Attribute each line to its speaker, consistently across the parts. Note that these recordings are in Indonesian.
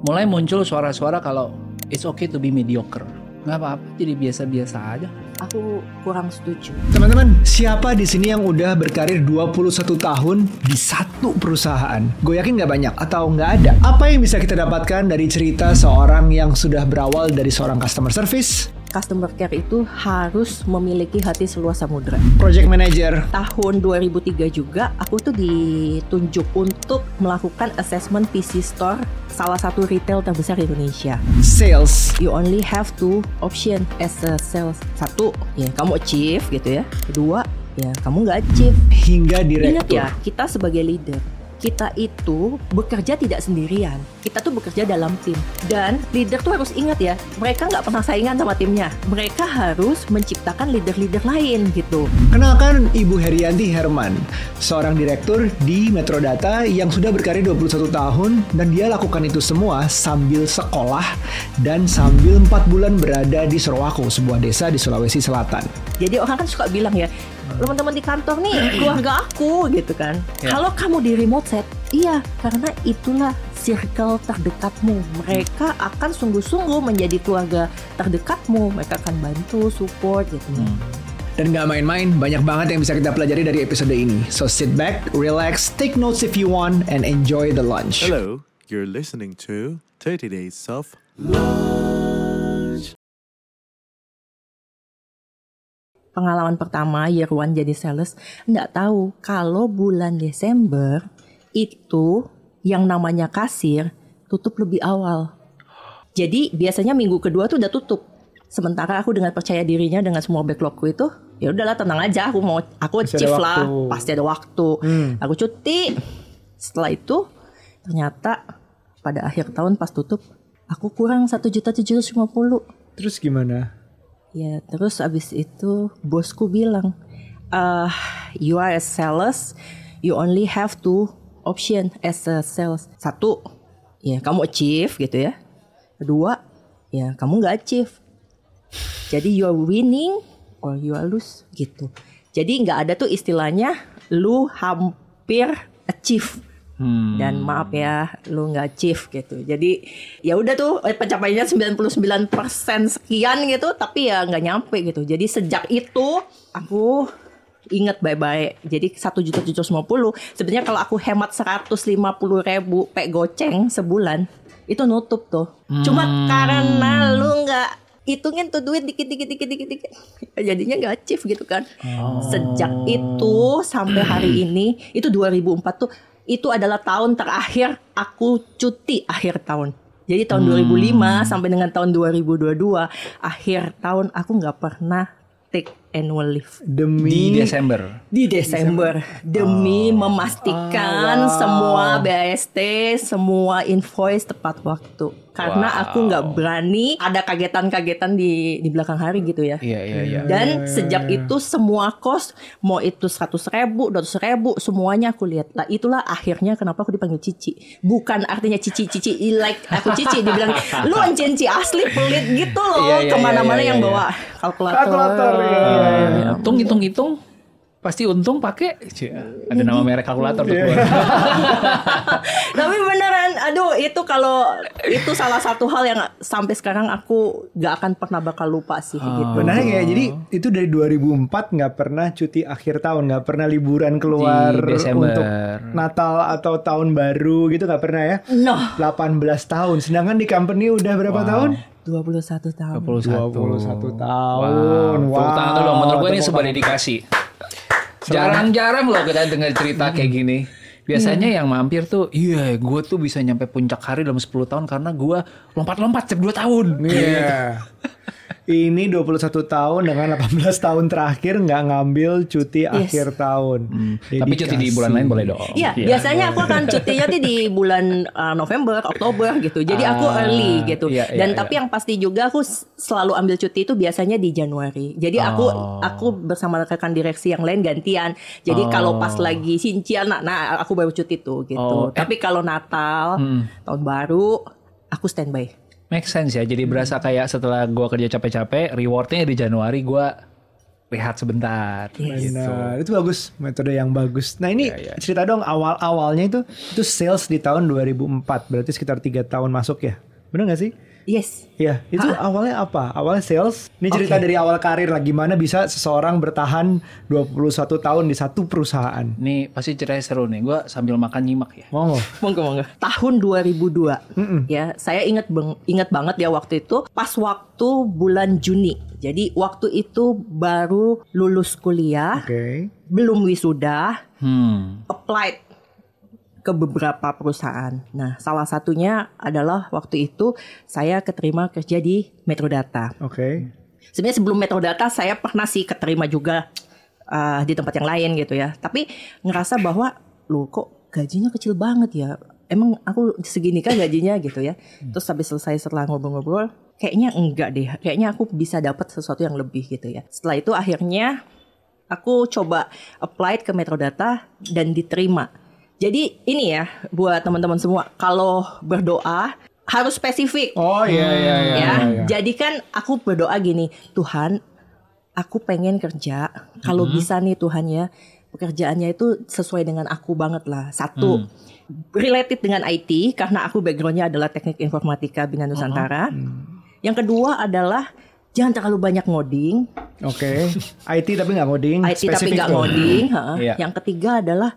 Speaker 1: mulai muncul suara-suara kalau it's okay to be mediocre. Nggak apa-apa, jadi biasa-biasa aja.
Speaker 2: Aku kurang setuju.
Speaker 3: Teman-teman, siapa di sini yang udah berkarir 21 tahun di satu perusahaan? Gue yakin nggak banyak atau nggak ada. Apa yang bisa kita dapatkan dari cerita seorang yang sudah berawal dari seorang customer service,
Speaker 2: Customer care itu harus memiliki hati seluas samudra.
Speaker 3: project manager,
Speaker 2: Tahun 2003 juga aku tuh ditunjuk untuk melakukan assessment PC Store salah satu retail terbesar di Indonesia.
Speaker 3: sales,
Speaker 2: You only have two option as a sales. Satu, ya kamu achieve gitu ya. Kedua, ya kamu nggak achieve.
Speaker 3: hingga
Speaker 2: Ingat
Speaker 3: direktur.
Speaker 2: ya, kita sebagai leader, kita itu bekerja tidak sendirian. Kita tuh bekerja dalam tim. Dan leader tuh harus ingat ya, mereka nggak pernah saingan sama timnya. Mereka harus menciptakan leader-leader lain gitu.
Speaker 3: Kenalkan Ibu Herianti Herman, seorang direktur di Metrodata yang sudah berkarir 21 tahun dan dia lakukan itu semua sambil sekolah dan sambil 4 bulan berada di Sorowako, sebuah desa di Sulawesi Selatan.
Speaker 2: Jadi orang kan suka bilang ya, teman-teman di kantor nih keluarga aku gitu kan.
Speaker 1: Ya.
Speaker 2: Kalau kamu di remote set, iya karena itulah circle terdekatmu. Mereka akan sungguh-sungguh menjadi keluarga terdekatmu. Mereka akan bantu, support gitu.
Speaker 3: Dan nggak main-main, banyak banget yang bisa kita pelajari dari episode ini. So sit back, relax, take notes if you want, and enjoy the lunch.
Speaker 4: Hello, you're listening to 30 Days of
Speaker 2: pengalaman pertama year one jadi sales nggak tahu kalau bulan Desember itu yang namanya kasir tutup lebih awal. Jadi biasanya minggu kedua tuh udah tutup. Sementara aku dengan percaya dirinya dengan semua backlogku itu ya udahlah tenang aja aku mau aku
Speaker 3: Masih
Speaker 2: chief lah pasti ada waktu.
Speaker 3: Hmm.
Speaker 2: Aku cuti. Setelah itu ternyata pada akhir tahun pas tutup aku kurang satu juta tujuh ratus lima puluh.
Speaker 3: Terus gimana?
Speaker 2: Ya, terus abis itu bosku bilang, "Uh, you are a sales, you only have two option as a sales. Satu, ya kamu achieve gitu ya. Kedua, ya kamu nggak achieve. Jadi you are winning or you are lose gitu. Jadi nggak ada tuh istilahnya lu hampir achieve.
Speaker 1: Hmm.
Speaker 2: Dan maaf ya, lu nggak achieve gitu. Jadi ya udah tuh eh, pencapaiannya 99% sekian gitu, tapi ya nggak nyampe gitu. Jadi sejak itu aku ingat baik-baik. Jadi satu juta tujuh ratus lima puluh. Sebenarnya kalau aku hemat 150 ribu pe goceng sebulan, itu nutup tuh. Cuma karena lu nggak hitungin tuh duit dikit dikit dikit dikit dikit jadinya nggak achieve gitu kan sejak itu sampai hari ini itu 2004 tuh itu adalah tahun terakhir aku cuti akhir tahun. Jadi tahun 2005 sampai dengan tahun 2022 akhir tahun aku nggak pernah take annual leave.
Speaker 3: Demi
Speaker 1: Di Desember.
Speaker 2: di Desember. Demi memastikan semua BAST, semua invoice tepat waktu. Karena
Speaker 1: Wow.
Speaker 2: aku nggak berani ada kagetan-kagetan di di belakang hari gitu ya.
Speaker 1: Iya, iya, iya.
Speaker 2: Dan sejak itu semua kos mau itu 100 ribu, 200 ribu semuanya aku lihat. Lah itulah akhirnya kenapa aku dipanggil Cici. Bukan artinya Cici Cici like aku Cici dibilang lu Cici asli pelit gitu loh
Speaker 1: Iya, iya,
Speaker 2: ke mana-mana
Speaker 1: iya,
Speaker 2: yang
Speaker 1: iya,
Speaker 2: bawa kalkulator.
Speaker 3: Kalkulator, iya,
Speaker 1: Eh, Untung hitung-hitung pasti untung pakai ada nama merek kalkulator tuh keluar.
Speaker 2: Tapi beneran, aduh itu kalau itu salah satu hal yang sampai sekarang aku gak akan pernah bakal lupa sih gitu.
Speaker 3: Benar ya, jadi itu dari 2004 nggak pernah cuti akhir tahun, nggak pernah liburan keluar untuk Natal atau tahun baru gitu nggak pernah ya?
Speaker 2: Noh,
Speaker 3: 18 tahun, sedangkan di company udah berapa tahun?
Speaker 2: 21 tahun.
Speaker 1: 21.
Speaker 3: 21 tahun.
Speaker 1: Wow. Tepuk tangan dulu dong. Menurut gue ini sebuah
Speaker 3: tangan.
Speaker 1: dedikasi. Jarang-jarang loh kita dengar cerita kayak gini. Biasanya yang mampir tuh, iya gue tuh bisa nyampe puncak hari dalam 10 tahun karena gue lompat-lompat setiap 2 tahun.
Speaker 3: Iya. Ini 21 tahun dengan 18 tahun terakhir nggak ngambil cuti akhir tahun.
Speaker 1: Tapi cuti di bulan lain boleh dong.
Speaker 2: Iya, biasanya aku akan cutinya tuh di bulan uh, November, Oktober gitu. Jadi aku
Speaker 1: Ah,
Speaker 2: early gitu.
Speaker 1: iya, iya,
Speaker 2: Dan
Speaker 1: iya.
Speaker 2: tapi yang pasti juga aku selalu ambil cuti itu biasanya di Januari. Jadi aku
Speaker 1: Oh.
Speaker 2: aku bersama rekan direksi yang lain gantian. Jadi kalau pas lagi sincian, nah, nah aku baru cuti tuh gitu.
Speaker 1: Oh, eh.
Speaker 2: Tapi kalau Natal,
Speaker 1: Hmm.
Speaker 2: tahun baru, aku standby.
Speaker 1: Make sense ya. Jadi berasa kayak setelah gue kerja capek-capek, rewardnya di Januari gue rehat sebentar
Speaker 2: Yes.
Speaker 1: gitu.
Speaker 3: Benar, itu bagus, metode yang bagus. Nah ini
Speaker 1: Ya, ya.
Speaker 3: cerita dong awal-awalnya itu itu sales di tahun 2004, berarti sekitar tiga tahun masuk ya, bener gak sih?
Speaker 2: Yes.
Speaker 3: Iya, itu awalnya apa? Awalnya sales. Ini cerita dari awal karir lah, gimana bisa seseorang bertahan 21 tahun di satu perusahaan.
Speaker 1: Ini pasti ceritanya seru nih. Gue sambil makan nyimak ya.
Speaker 3: Mau
Speaker 2: Monggo monggo. Tahun 2002. Ya, saya ingat ingat banget ya waktu itu pas waktu bulan Juni. Jadi waktu itu baru lulus kuliah,
Speaker 3: Oke.
Speaker 2: belum wisuda,
Speaker 1: Hmm.
Speaker 2: applied ke beberapa perusahaan. Nah, salah satunya adalah waktu itu saya keterima kerja di Metrodata.
Speaker 3: Oke.
Speaker 2: Sebenarnya sebelum Metrodata saya pernah sih keterima juga uh, di tempat yang lain gitu ya. Tapi ngerasa bahwa loh kok gajinya kecil banget ya. Emang aku segini kan gajinya gitu ya. Terus habis selesai setelah ngobrol-ngobrol, kayaknya enggak deh. Kayaknya aku bisa dapat sesuatu yang lebih gitu ya. Setelah itu akhirnya aku coba apply ke Metrodata dan diterima. Jadi ini ya buat teman-teman semua, kalau berdoa harus spesifik
Speaker 3: Oh iya iya iya.
Speaker 2: ya.
Speaker 3: iya, iya.
Speaker 2: Jadi kan aku berdoa gini, Tuhan, aku pengen kerja. Kalau bisa nih Tuhan ya, pekerjaannya itu sesuai dengan aku banget lah. Satu, related dengan IT karena aku backgroundnya adalah teknik informatika Bina Nusantara. Yang kedua adalah jangan terlalu banyak ngoding,
Speaker 3: Oke. IT tapi nggak ngoding.
Speaker 2: IT tapi nggak ngoding. heeh.
Speaker 1: Iya.
Speaker 2: Yang ketiga adalah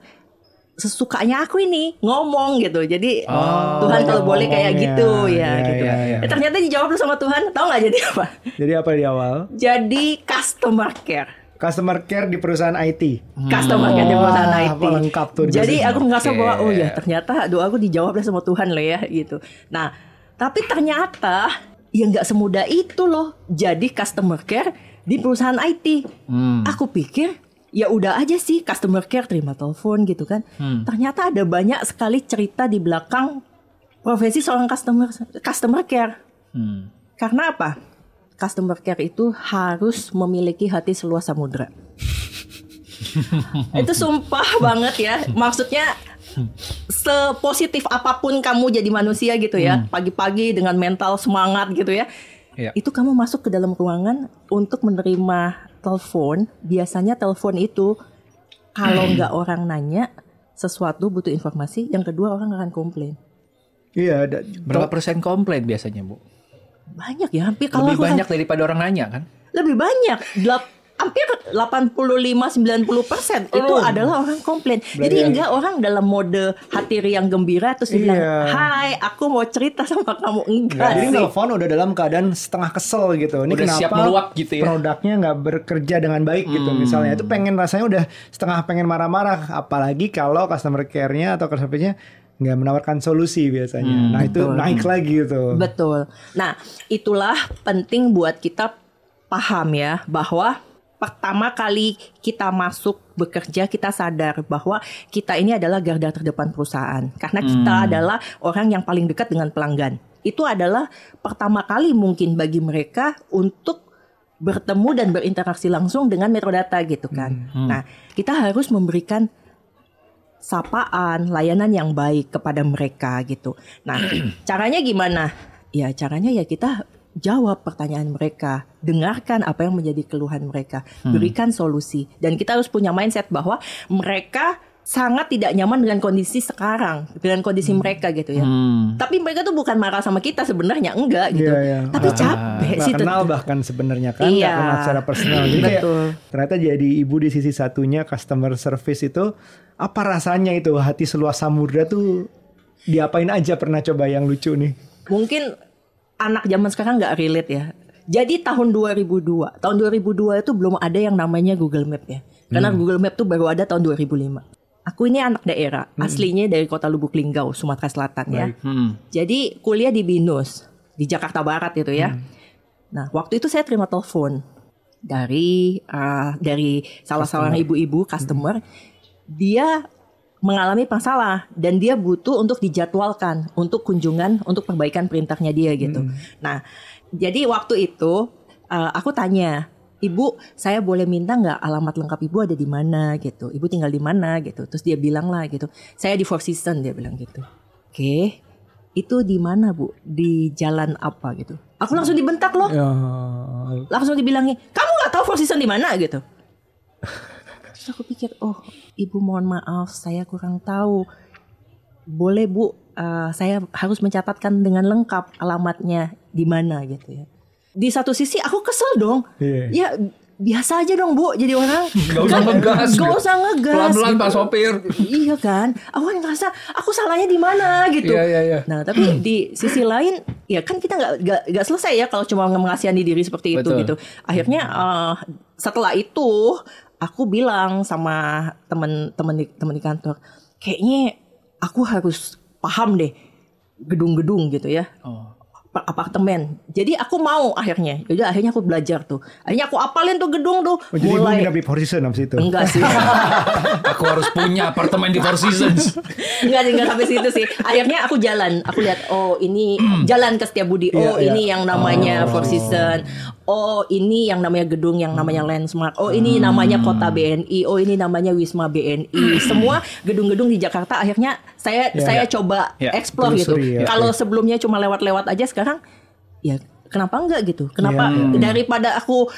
Speaker 2: sesukanya aku ini ngomong gitu. Jadi
Speaker 3: Oh,
Speaker 2: Tuhan kalau
Speaker 3: banyak
Speaker 2: boleh kayak gitu ya
Speaker 3: Iya,
Speaker 2: gitu.
Speaker 3: iya, iya.
Speaker 2: Eh, ternyata dijawab lu sama Tuhan. Tahu nggak jadi apa?
Speaker 3: Jadi apa di awal?
Speaker 2: Jadi customer care.
Speaker 3: Customer care di perusahaan IT.
Speaker 2: Customer care di perusahaan IT.
Speaker 3: apa lengkap tuh di
Speaker 2: Jadi aku ngerasa
Speaker 1: Oke.
Speaker 2: bahwa oh ya ternyata doa aku dijawab sama Tuhan lah ya gitu. Nah, tapi ternyata ya nggak semudah itu loh. Jadi customer care di perusahaan IT.
Speaker 1: Hmm.
Speaker 2: Aku pikir ya udah aja sih customer care terima telepon gitu kan.
Speaker 1: Hmm.
Speaker 2: Ternyata ada banyak sekali cerita di belakang profesi seorang customer customer care.
Speaker 1: Hmm.
Speaker 2: Karena apa? Customer care itu harus memiliki hati seluas samudra. itu sumpah banget ya. Maksudnya sepositif apa pun kamu jadi manusia gitu ya. Pagi-pagi dengan mental semangat gitu ya.
Speaker 1: Iya.
Speaker 2: Itu kamu masuk ke dalam ruangan untuk menerima telepon. Biasanya telepon itu kalau nggak orang nanya sesuatu butuh informasi, yang kedua orang akan komplain.
Speaker 3: Iya, ada
Speaker 1: Berapa persen komplain biasanya bu?
Speaker 2: Banyak ya, hampir kalau
Speaker 1: Lebih
Speaker 2: aku
Speaker 1: banyak daripada orang nanya kan?
Speaker 2: lebih banyak hampir 85-90 persen itu adalah orang komplain jadi enggak orang dalam mode hati riang gembira terus bilang
Speaker 3: Iya.
Speaker 2: hai aku mau cerita sama kamu enggak
Speaker 3: Jadi
Speaker 2: sih
Speaker 3: nelfon udah dalam keadaan setengah kesel gitu. Ini
Speaker 1: Udah
Speaker 3: kenapa
Speaker 1: siap meluap gitu ya.
Speaker 3: produknya nggak bekerja dengan baik gitu misalnya. Itu pengen rasanya udah setengah pengen marah-marah. Apalagi kalau customer care-nya atau customer care-nya nggak menawarkan solusi biasanya. nah itu naik lagi gitu.
Speaker 2: betul nah itulah penting buat kita paham ya bahwa pertama kali kita masuk bekerja kita sadar bahwa kita ini adalah garda terdepan perusahaan karena kita adalah orang yang paling dekat dengan pelanggan. Itu adalah pertama kali mungkin bagi mereka untuk bertemu dan berinteraksi langsung dengan metrodata gitu kan. Nah, kita harus memberikan sapaan, layanan yang baik kepada mereka gitu. Nah, caranya gimana? Ya, caranya ya kita jawab pertanyaan mereka, dengarkan apa yang menjadi keluhan mereka, berikan solusi. Dan kita harus punya mindset bahwa mereka sangat tidak nyaman dengan kondisi sekarang, dengan kondisi mereka gitu ya.
Speaker 1: Hmm.
Speaker 2: Tapi mereka tuh bukan marah sama kita sebenarnya enggak gitu.
Speaker 3: Iya, iya.
Speaker 2: Tapi
Speaker 3: Nggak-
Speaker 2: capek sih
Speaker 3: kenal bahkan sebenarnya kan
Speaker 2: Iya.
Speaker 3: kenal secara personal jadi kayak ternyata jadi ibu di sisi satunya customer service itu apa rasanya itu hati seluas samudra tuh diapain aja pernah coba yang lucu nih
Speaker 2: Mungkin anak zaman sekarang nggak relate ya. Jadi tahun 2002, tahun 2002 itu belum ada yang namanya Google Map ya. Karena Google Map tuh baru ada tahun 2005. Aku ini anak daerah, aslinya dari kota Lubuk Linggau, Sumatera Selatan ya.
Speaker 1: Hmm.
Speaker 2: Jadi kuliah di Binus di Jakarta Barat gitu ya. Nah waktu itu saya terima telepon dari uh, dari salah seorang ibu-ibu customer. Dia mengalami masalah dan dia butuh untuk dijadwalkan untuk kunjungan untuk perbaikan printernya dia gitu. Nah jadi waktu itu uh, aku tanya. Ibu, saya boleh minta nggak alamat lengkap ibu ada di mana gitu? Ibu tinggal di mana gitu? Terus dia bilang lah gitu. Saya di Four Seasons dia bilang gitu. Oke, itu di mana bu? Di jalan apa gitu? Aku langsung dibentak loh.
Speaker 3: Ya.
Speaker 2: Langsung dibilangin, kamu nggak tahu Four Seasons di mana gitu. Terus aku pikir, oh ibu mohon maaf, saya kurang tahu. Boleh bu, eh, saya harus mencatatkan dengan lengkap alamatnya di mana gitu ya. Di satu sisi aku kesel dong.
Speaker 3: Iya.
Speaker 2: Ya biasa aja dong bu, jadi orang.
Speaker 1: Gak usah ngegas.
Speaker 2: Gak
Speaker 1: gitu.
Speaker 2: usah ngegas.
Speaker 1: Pelan-pelan
Speaker 2: gitu.
Speaker 1: Pak Sopir.
Speaker 2: iya kan, aku kan ngerasa aku salahnya di mana gitu.
Speaker 1: Iya, iya, iya.
Speaker 2: Nah tapi di sisi lain, ya kan kita nggak nggak selesai ya kalau cuma mengasihani diri seperti itu
Speaker 1: Betul.
Speaker 2: gitu. Akhirnya eh, setelah itu aku bilang sama temen-temen di temen di kantor, kayaknya aku harus paham deh gedung-gedung gitu ya.
Speaker 1: Oh.
Speaker 2: Ap- apartemen. Jadi aku mau akhirnya. Jadi akhirnya aku belajar tuh. Akhirnya aku apalin tuh gedung tuh.
Speaker 3: Oh, jadi ibu nginep di Four Seasons abis itu.
Speaker 2: Enggak sih.
Speaker 1: Aku harus punya apartemen di Four Seasons.
Speaker 2: Enggak sih, enggak sampai situ sih. Akhirnya aku jalan, aku lihat oh ini jalan ke Setiabudi. Oh,
Speaker 3: Iya, iya.
Speaker 2: ini yang namanya Four Seasons. Oh, ini yang namanya gedung yang namanya Landsmark. Oh, ini namanya Kota BNI. Oh, ini namanya Wisma BNI. Semua gedung-gedung di Jakarta akhirnya saya
Speaker 3: Iya,
Speaker 2: saya
Speaker 3: iya.
Speaker 2: coba
Speaker 1: Iya,
Speaker 2: explore gitu.
Speaker 3: ya.
Speaker 2: Kalau sebelumnya cuma lewat-lewat aja sekarang ya kenapa enggak gitu? Kenapa
Speaker 3: Iya,
Speaker 2: daripada aku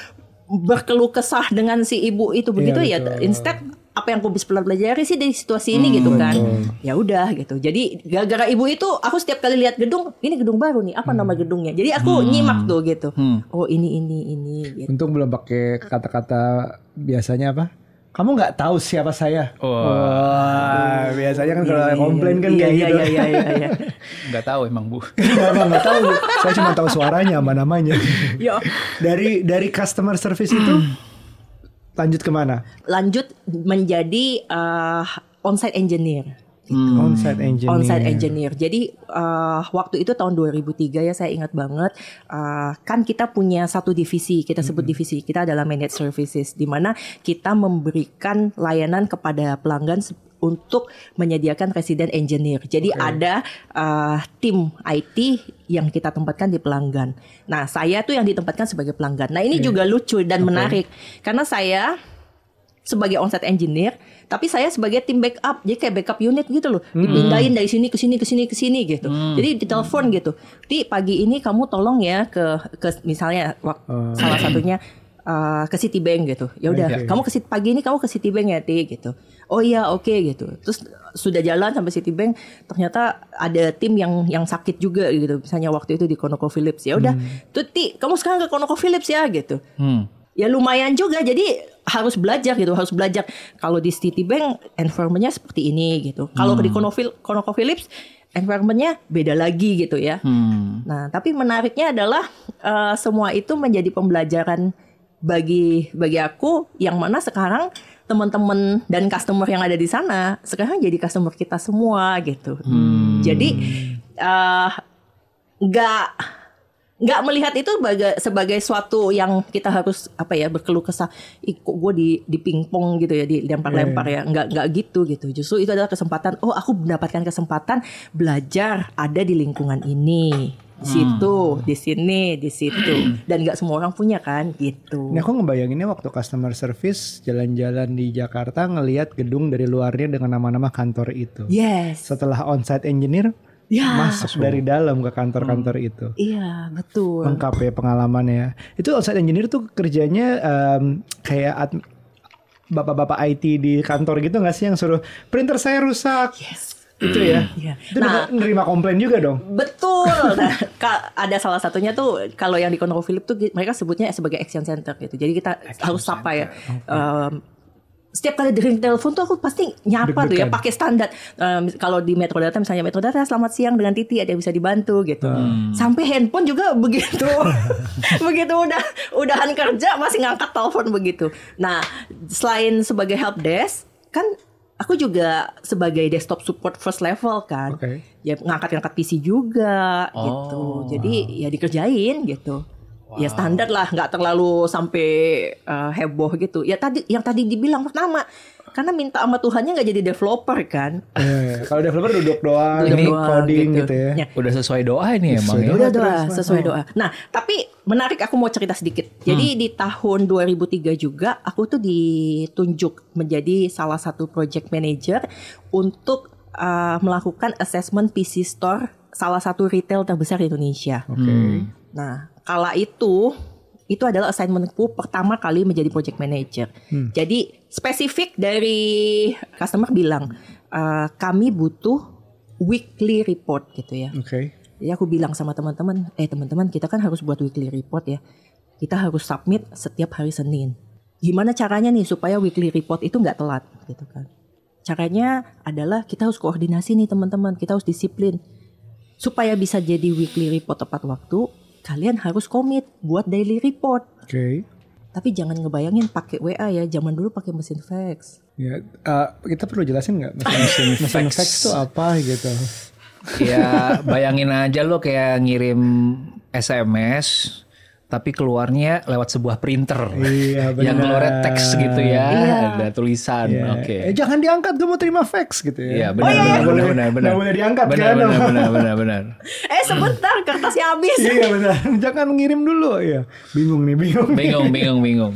Speaker 2: berkeluh kesah dengan si ibu itu begitu
Speaker 3: Iya,
Speaker 2: ya
Speaker 3: betul.
Speaker 2: instead apa yang aku bisa pelajari sih dari situasi ini gitu kan. ya udah gitu. Jadi gara-gara ibu itu aku setiap kali lihat gedung ini gedung baru nih apa nama gedungnya? Jadi aku nyimak tuh gitu. Oh ini ini ini gitu.
Speaker 3: Untung belum pakai kata-kata biasanya apa? Kamu nggak tahu siapa saya?
Speaker 1: Wah.
Speaker 3: Wah, biasanya kan kalau komplain kan
Speaker 2: iya,
Speaker 3: kayak
Speaker 2: iya,
Speaker 3: gitu.
Speaker 2: iya, iya, iya, iya.
Speaker 1: Nggak tahu emang bu.
Speaker 3: Nggak, nggak, nggak tahu. Saya cuma tahu suaranya sama namanya.
Speaker 2: Ya.
Speaker 3: dari dari customer service itu lanjut ke mana?
Speaker 2: lanjut menjadi uh, onsite engineer
Speaker 3: Onsite engineer.
Speaker 2: onsite engineer. Jadi uh, waktu itu tahun 2003 ya saya ingat banget uh, kan kita punya satu divisi kita sebut divisi kita adalah managed services di mana kita memberikan layanan kepada pelanggan untuk menyediakan resident engineer. Jadi ada uh, tim IT yang kita tempatkan di pelanggan. Nah saya tuh yang ditempatkan sebagai pelanggan. Nah ini juga lucu dan menarik karena saya sebagai onsite engineer, tapi saya sebagai tim backup, jadi kayak backup unit gitu loh, dipindahin dari sini ke sini ke sini ke sini gitu. Jadi ditelepon gitu, di pagi ini kamu tolong ya ke ke misalnya wak- salah satunya uh, ke Citibank gitu. Ya udah, kamu ke pagi ini kamu ke Citibank ya, Ti gitu. Oh iya, oke gitu. Terus sudah jalan sampai Citibank, ternyata ada tim yang yang sakit juga gitu. Misalnya waktu itu di ConocoPhillips. Ya udah, tuh Ti, kamu sekarang ke ConocoPhillips ya gitu
Speaker 1: Hmm.
Speaker 2: Ya lumayan juga jadi harus belajar gitu harus belajar. Kalau di Citibank environmentnya seperti ini gitu. Kalau di Conofil- ConocoPhillips environmentnya beda lagi gitu ya.
Speaker 1: Hmm.
Speaker 2: nah tapi menariknya adalah eh, semua itu menjadi pembelajaran bagi bagi aku yang mana sekarang teman-teman dan customer yang ada di sana sekarang jadi customer kita semua gitu. Jadi eh, nggak nggak melihat itu sebagai sebagai suatu yang kita harus apa ya berkeluh kesah. Kok gue di di pingpong gitu ya di lempar-lempar ya. Nggak nggak gitu gitu. Justru itu adalah kesempatan oh aku mendapatkan kesempatan belajar ada di lingkungan ini. Di situ di sini di situ. Dan nggak semua orang punya kan gitu.
Speaker 3: Ini aku ngebayanginnya waktu customer service jalan-jalan di Jakarta ngelihat gedung dari luarnya dengan nama-nama kantor itu.
Speaker 2: yes.
Speaker 3: Setelah onsite engineer
Speaker 2: ya
Speaker 3: masuk dari dalam ke kantor-kantor itu.
Speaker 2: iya betul
Speaker 3: Lengkap ya pengalamannya. Itu onsite engineer tuh kerjanya em, kayak ad- bapak-bapak IT di kantor gitu nggak sih yang suruh printer saya rusak.
Speaker 2: yes
Speaker 3: Itu ya.
Speaker 2: Iya.
Speaker 3: Itu
Speaker 2: Nah,
Speaker 3: juga nerima komplain juga dong.
Speaker 2: Betul. Nah, ka- ada salah satunya tuh kalau yang di Konoko Philip tuh mereka sebutnya sebagai action center gitu. Jadi kita harus sapa ya. Um, setiap kali dering telepon tuh aku pasti nyapa tuh ya pakai standar. Um, kalau di Metro Data misalnya Metro Data selamat siang dengan Titi ada yang bisa dibantu gitu. Sampai handphone juga begitu. begitu udah udahan kerja masih ngangkat telepon begitu. Nah, selain sebagai help desk kan aku juga sebagai desktop support first level kan
Speaker 3: Oke.
Speaker 2: ya ngangkat-ngangkat PC juga
Speaker 1: Oh.
Speaker 2: gitu. Jadi ya dikerjain gitu. Ya standar lah, nggak terlalu sampai uh, heboh gitu. Ya tadi yang tadi dibilang pertama, karena minta sama Tuhannya nggak jadi developer kan.
Speaker 3: Eh, kalau developer duduk doang,
Speaker 2: Duduk
Speaker 3: ini
Speaker 2: doang
Speaker 3: coding gitu, ya.
Speaker 2: Ya,
Speaker 1: Udah sesuai doa ini emang ya.
Speaker 2: Udah doa, sesuai doa. Nah, tapi menarik aku mau cerita sedikit. Jadi di tahun 2003 juga aku tuh ditunjuk menjadi salah satu project manager untuk uh, melakukan assessment PC store salah satu retail terbesar di Indonesia.
Speaker 3: Oke.
Speaker 2: Nah, kala itu itu adalah assignmentku pertama kali menjadi project manager. Jadi spesifik dari customer bilang "Eh, kami butuh weekly report gitu ya.
Speaker 3: Oke.
Speaker 2: Jadi aku bilang sama teman-teman, eh teman-teman kita kan harus buat weekly report ya. Kita harus submit setiap hari Senin. Gimana caranya nih supaya weekly report itu nggak telat gitu kan? Caranya adalah kita harus koordinasi nih teman-teman, kita harus disiplin. Supaya bisa jadi weekly report tepat waktu, kalian harus komit buat daily report.
Speaker 3: Oke.
Speaker 2: Tapi jangan ngebayangin pakai WA ya, zaman dulu pakai mesin fax.
Speaker 3: Ya, eh, kita perlu jelasin nggak mesin mesin fax itu apa gitu?
Speaker 1: Ya bayangin aja lo kayak ngirim SMS tapi keluarnya lewat sebuah printer.
Speaker 3: Iya, benar.
Speaker 1: Yang keluarnya teks gitu ya,
Speaker 2: Iya.
Speaker 1: ada tulisan.
Speaker 3: Ya.
Speaker 1: Oke.
Speaker 3: Eh, jangan diangkat, gue mau terima fax gitu
Speaker 1: Iya
Speaker 3: ya.
Speaker 1: benar, benar,
Speaker 3: Nggak
Speaker 1: benar,
Speaker 3: boleh-
Speaker 1: benar, benar.
Speaker 3: nggak boleh diangkat
Speaker 1: benar,
Speaker 3: kan?
Speaker 1: benar, benar, benar, benar.
Speaker 2: Eh sebentar, kertasnya habis.
Speaker 3: Iya benar. Jangan ngirim dulu ya. Bingung nih, bingung.
Speaker 1: Bingung, bingung, bingung.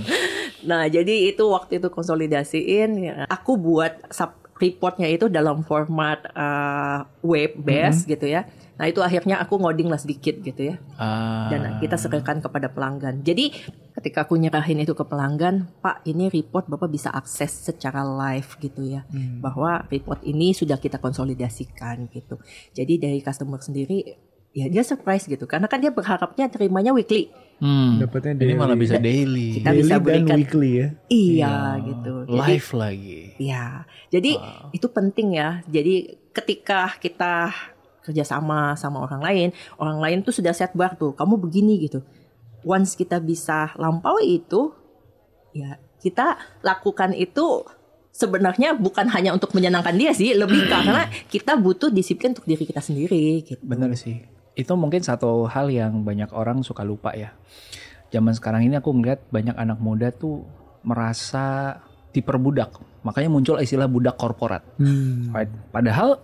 Speaker 2: Nah, jadi itu waktu itu konsolidasiin, ya, aku buat sub reportnya itu dalam format uh, web based gitu ya. Nah, itu akhirnya aku ngoding lah sedikit gitu ya.
Speaker 1: Ah,
Speaker 2: Dan kita serahkan kepada pelanggan. Jadi ketika aku nyerahin itu ke pelanggan, Pak, ini report Bapak bisa akses secara live gitu ya. Bahwa report ini sudah kita konsolidasikan gitu. Jadi dari customer sendiri ya dia surprise gitu karena kan dia berharapnya terimanya weekly.
Speaker 1: hmm.
Speaker 3: Dapatnya
Speaker 1: Ini malah
Speaker 3: daily.
Speaker 1: bisa daily,
Speaker 2: Kita bisa
Speaker 3: Daily dan
Speaker 2: berikan
Speaker 3: weekly ya.
Speaker 2: Iya gitu. Jadi
Speaker 1: live lagi.
Speaker 2: Ya, jadi itu penting ya. Jadi ketika kita kerjasama sama orang lain, orang lain tuh sudah set bar tuh. Kamu begini gitu. Once kita bisa lampaui itu, ya kita lakukan itu sebenarnya bukan hanya untuk menyenangkan dia sih, lebih karena kita butuh disiplin untuk diri kita sendiri. Gitu.
Speaker 1: Bener sih. Itu mungkin satu hal yang banyak orang suka lupa ya. Zaman sekarang ini aku ngeliat banyak anak muda tuh merasa diperbudak. Makanya muncul istilah budak korporat.
Speaker 3: Hmm.
Speaker 1: Right? Padahal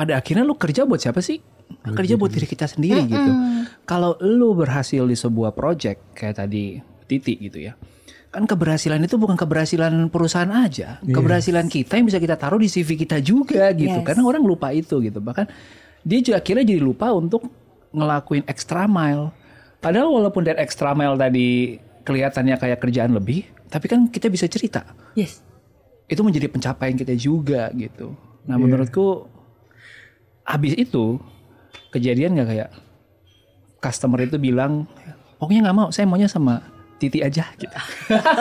Speaker 1: pada akhirnya lu kerja buat siapa sih? Kerja buat diri kita sendiri gitu. Kalau lu berhasil di sebuah project kayak tadi Titi gitu ya. Kan keberhasilan itu bukan keberhasilan perusahaan aja. Keberhasilan kita yang bisa kita taruh di CV kita juga gitu.
Speaker 2: Yes.
Speaker 1: Karena orang lupa itu gitu. Bahkan dia juga akhirnya jadi lupa untuk ngelakuin extra mile. Padahal walaupun dari extra mile tadi kelihatannya kayak kerjaan lebih, tapi kan kita bisa cerita
Speaker 2: Yes.
Speaker 1: itu menjadi pencapaian kita juga gitu. Nah menurutku habis itu kejadian nggak kayak customer itu bilang pokoknya nggak mau saya maunya sama Titi aja gitu.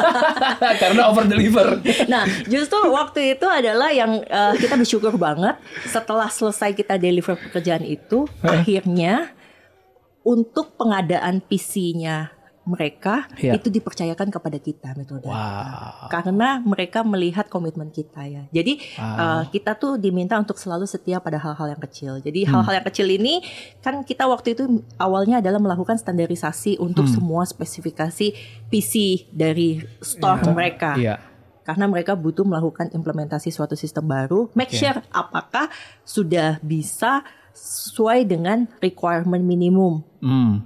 Speaker 1: Karena over deliver.
Speaker 2: Nah, justru waktu itu adalah yang eh, kita bersyukur banget setelah selesai kita deliver pekerjaan itu, akhirnya untuk pengadaan PC-nya mereka
Speaker 1: Iya.
Speaker 2: itu dipercayakan kepada kita metode.
Speaker 1: Wow.
Speaker 2: Karena mereka melihat komitmen kita ya. Jadi eh, kita tuh diminta untuk selalu setia pada hal-hal yang kecil. Jadi
Speaker 1: Hmm.
Speaker 2: hal-hal yang kecil ini kan kita waktu itu awalnya adalah melakukan standarisasi untuk
Speaker 1: Hmm.
Speaker 2: semua spesifikasi PC dari store mereka
Speaker 1: Iya.
Speaker 2: karena mereka butuh melakukan implementasi suatu sistem baru, make
Speaker 1: Oke.
Speaker 2: sure apakah sudah bisa sesuai dengan requirement minimum.
Speaker 1: Hmm.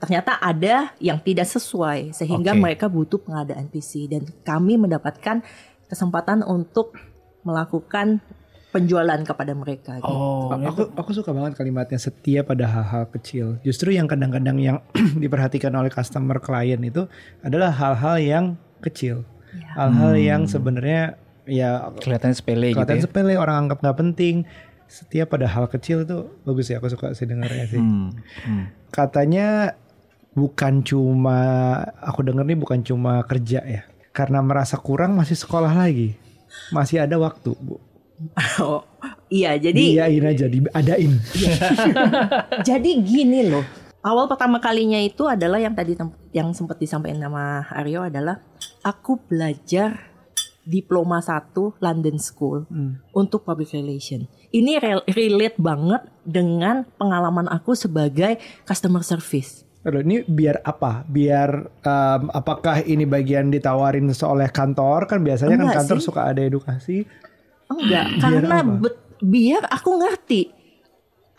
Speaker 2: Ternyata ada yang tidak sesuai sehingga
Speaker 1: Oke.
Speaker 2: mereka butuh pengadaan PC dan kami mendapatkan kesempatan untuk melakukan penjualan kepada mereka. gitu.
Speaker 1: Oh,
Speaker 3: aku aku suka banget kalimatnya setia pada hal-hal kecil. Justru yang kadang-kadang yang diperhatikan oleh customer klien itu adalah hal-hal yang kecil. Hal-hal yang sebenarnya ya
Speaker 1: kelihatan sepele gitu
Speaker 3: kelihatan
Speaker 1: ya.
Speaker 3: sepele orang anggap nggak penting. Setia pada hal kecil itu bagus ya. Aku suka sih dengarnya sih.
Speaker 1: Hmm. Hmm.
Speaker 3: Katanya bukan cuma aku denger nih bukan cuma kerja ya. Karena merasa kurang masih sekolah lagi. Masih ada waktu, Bu.
Speaker 2: Oh, iya, jadi
Speaker 3: Diain aja, diadain.
Speaker 2: Jadi gini loh. Awal pertama kalinya itu adalah yang tadi yang sempat disampaikan nama Aryo adalah aku belajar diploma 1 London School untuk public relation. Ini rel- relate banget dengan pengalaman aku sebagai customer service.
Speaker 3: Aduh, ini biar apa? Biar em, apakah ini bagian ditawarin oleh kantor kan biasanya
Speaker 2: Enggak
Speaker 3: kan kantor
Speaker 2: sih.
Speaker 3: suka ada edukasi.
Speaker 2: Enggak,
Speaker 3: Biar
Speaker 2: karena bet- biar aku ngerti.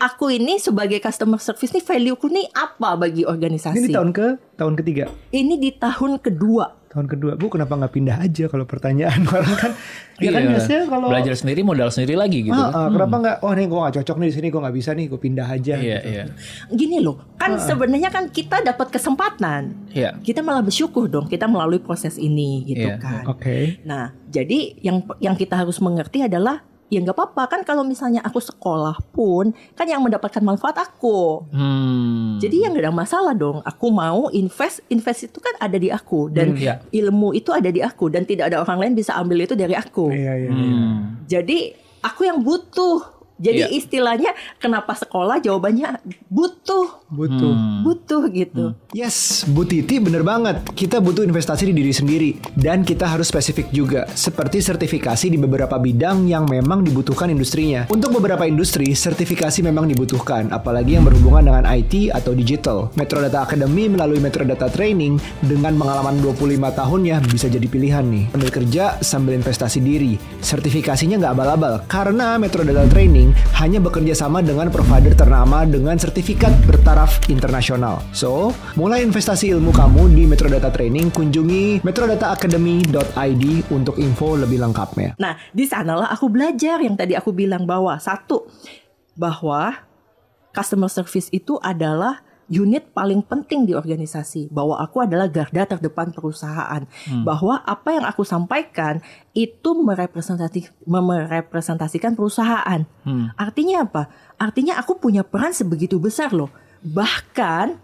Speaker 2: Aku ini sebagai customer service nih value ku nih apa bagi organisasi?
Speaker 3: Ini di tahun ke tahun ketiga.
Speaker 2: Ini di tahun kedua
Speaker 3: tahun kedua bu kenapa nggak pindah aja kalau pertanyaan orang kan ya kan
Speaker 1: Iya.
Speaker 3: biasanya kalau
Speaker 1: belajar sendiri modal sendiri lagi gitu.
Speaker 3: Ah,
Speaker 1: kan.
Speaker 3: ah, kenapa nggak oh nih gue nggak cocok nih di sini gue nggak bisa nih gue pindah aja
Speaker 1: Iya,
Speaker 3: gitu.
Speaker 1: iya.
Speaker 2: Gini loh, kan sebenarnya kan kita dapat kesempatan.
Speaker 1: Iya.
Speaker 2: Kita malah bersyukur dong kita melalui proses ini gitu
Speaker 1: Iya,
Speaker 2: kan.
Speaker 3: oke
Speaker 2: Nah, jadi yang yang kita harus mengerti adalah ya nggak apa-apa kan kalau misalnya aku sekolah pun kan yang mendapatkan manfaat aku.
Speaker 1: Hmm.
Speaker 2: Jadi ya nggak ada masalah dong. Aku mau invest, invest itu kan ada di aku dan
Speaker 1: Hmm, iya.
Speaker 2: ilmu itu ada di aku dan tidak ada orang lain bisa ambil itu dari aku.
Speaker 3: iya iya iya.
Speaker 1: Hmm.
Speaker 2: Jadi aku yang butuh. Jadi
Speaker 1: Iya.
Speaker 2: istilahnya kenapa sekolah jawabannya butuh,
Speaker 3: butuh
Speaker 1: Hmm.
Speaker 2: butuh gitu.
Speaker 3: Yes, Bu Titi bener banget. Kita butuh investasi di diri sendiri. Dan kita harus spesifik juga. Seperti sertifikasi di beberapa bidang yang memang dibutuhkan industrinya. Untuk beberapa industri, sertifikasi memang dibutuhkan. Apalagi yang berhubungan dengan IT atau digital. Metrodata Academy melalui Metrodata Training dengan pengalaman 25 tahunnya bisa jadi pilihan nih. Sambil kerja, sambil investasi diri. Sertifikasinya nggak abal-abal. Karena Metrodata Training hanya bekerja sama dengan provider ternama dengan sertifikat bertaraf internasional. So, mulai investasi ilmu kamu di Metrodata Training, kunjungi metrodataacademy.id untuk info lebih lengkapnya.
Speaker 2: Nah, di sanalah aku belajar yang tadi aku bilang bahwa satu bahwa customer service itu adalah unit paling penting di organisasi bahwa aku adalah garda terdepan perusahaan. Bahwa apa yang aku sampaikan itu merepresentasi merepresentasikan perusahaan. Artinya apa? Artinya aku punya peran sebegitu besar loh. Bahkan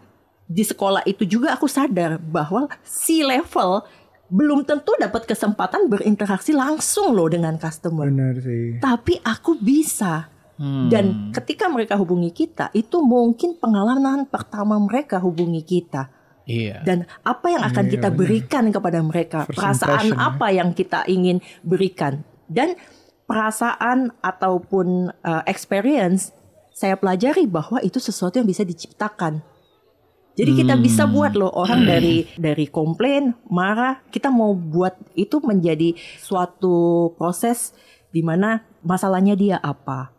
Speaker 2: di sekolah itu juga aku sadar bahwa si level belum tentu dapat kesempatan berinteraksi langsung loh dengan customer.
Speaker 3: Benar sih.
Speaker 2: tapi aku bisa
Speaker 1: Hmm.
Speaker 2: dan ketika mereka hubungi kita, itu mungkin pengalaman pertama mereka hubungi kita.
Speaker 1: Iya.
Speaker 2: Dan apa yang akan
Speaker 3: Iya,
Speaker 2: kita
Speaker 3: benar.
Speaker 2: berikan kepada mereka,
Speaker 3: First
Speaker 2: perasaan
Speaker 3: impression, ya.
Speaker 2: apa yang kita ingin berikan, dan perasaan ataupun uh, experience saya pelajari bahwa itu sesuatu yang bisa diciptakan. Jadi kita
Speaker 3: Hmm.
Speaker 2: bisa buat loh orang dari dari komplain, marah, kita mau buat itu menjadi suatu proses di mana masalahnya dia apa.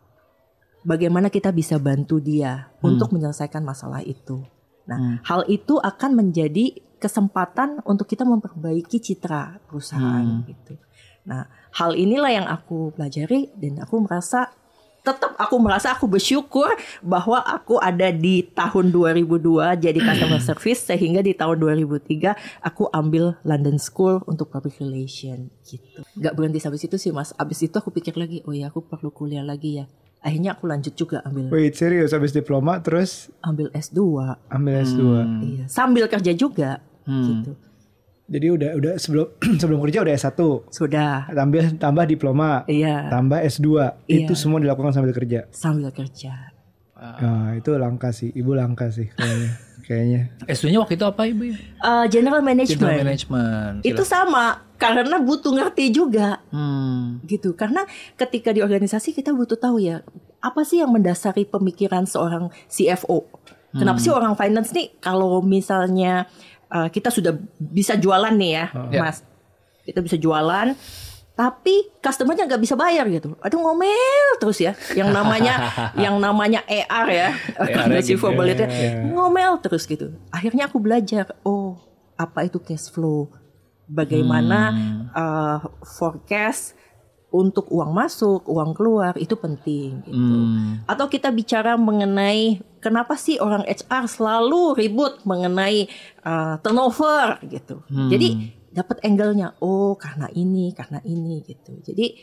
Speaker 2: Bagaimana kita bisa bantu dia
Speaker 3: Hmm.
Speaker 2: untuk menyelesaikan masalah itu. Nah, hal itu akan menjadi kesempatan untuk kita memperbaiki citra perusahaan
Speaker 3: Hmm.
Speaker 2: gitu. Nah, hal inilah yang aku pelajari dan aku merasa tetap aku merasa aku bersyukur bahwa aku ada di tahun 2002 jadi customer service sehingga di tahun 2003 aku ambil London School untuk public relation gitu. Gak berhenti sampai situ sih mas. Abis itu aku pikir lagi, oh ya aku perlu kuliah lagi ya. Akhirnya aku lanjut juga ambil
Speaker 3: Wait, serius habis diploma terus
Speaker 2: ambil S2.
Speaker 3: ambil S2.
Speaker 2: Iya, sambil kerja juga gitu.
Speaker 3: Jadi udah udah sebelum sebelum kerja udah S1.
Speaker 2: Sudah.
Speaker 3: Tambah tambah diploma.
Speaker 2: Iya,
Speaker 3: Tambah S2. Itu
Speaker 2: Iya.
Speaker 3: semua dilakukan sambil kerja.
Speaker 2: sambil kerja.
Speaker 3: Nah, itu langka sih. Ibu langka sih kayaknya. kayaknya.
Speaker 1: S2-nya waktu itu apa Ibu?
Speaker 2: Eh, general management.
Speaker 1: General Management.
Speaker 2: Itu sama karena butuh ngerti juga
Speaker 1: Hmm.
Speaker 2: gitu. Karena ketika di organisasi kita butuh tahu ya apa sih yang mendasari pemikiran seorang CFO. Kenapa sih orang finance nih kalau misalnya uh, kita sudah bisa jualan nih ya,
Speaker 1: Ya.
Speaker 2: Mas. Kita bisa jualan tapi customernya nggak bisa bayar gitu. Aduh ngomel terus ya. Yang namanya yang namanya ER ya,
Speaker 1: AR gitu.
Speaker 2: itu
Speaker 3: Iya.
Speaker 2: ngomel terus gitu. Akhirnya aku belajar, oh apa itu cash flow, bagaimana uh, forecast untuk uang masuk, uang keluar itu penting gitu.
Speaker 1: Hmm.
Speaker 2: Atau kita bicara mengenai kenapa sih orang HR selalu ribut mengenai uh, turnover gitu. Jadi dapat angle-nya, oh karena ini, karena ini gitu. Jadi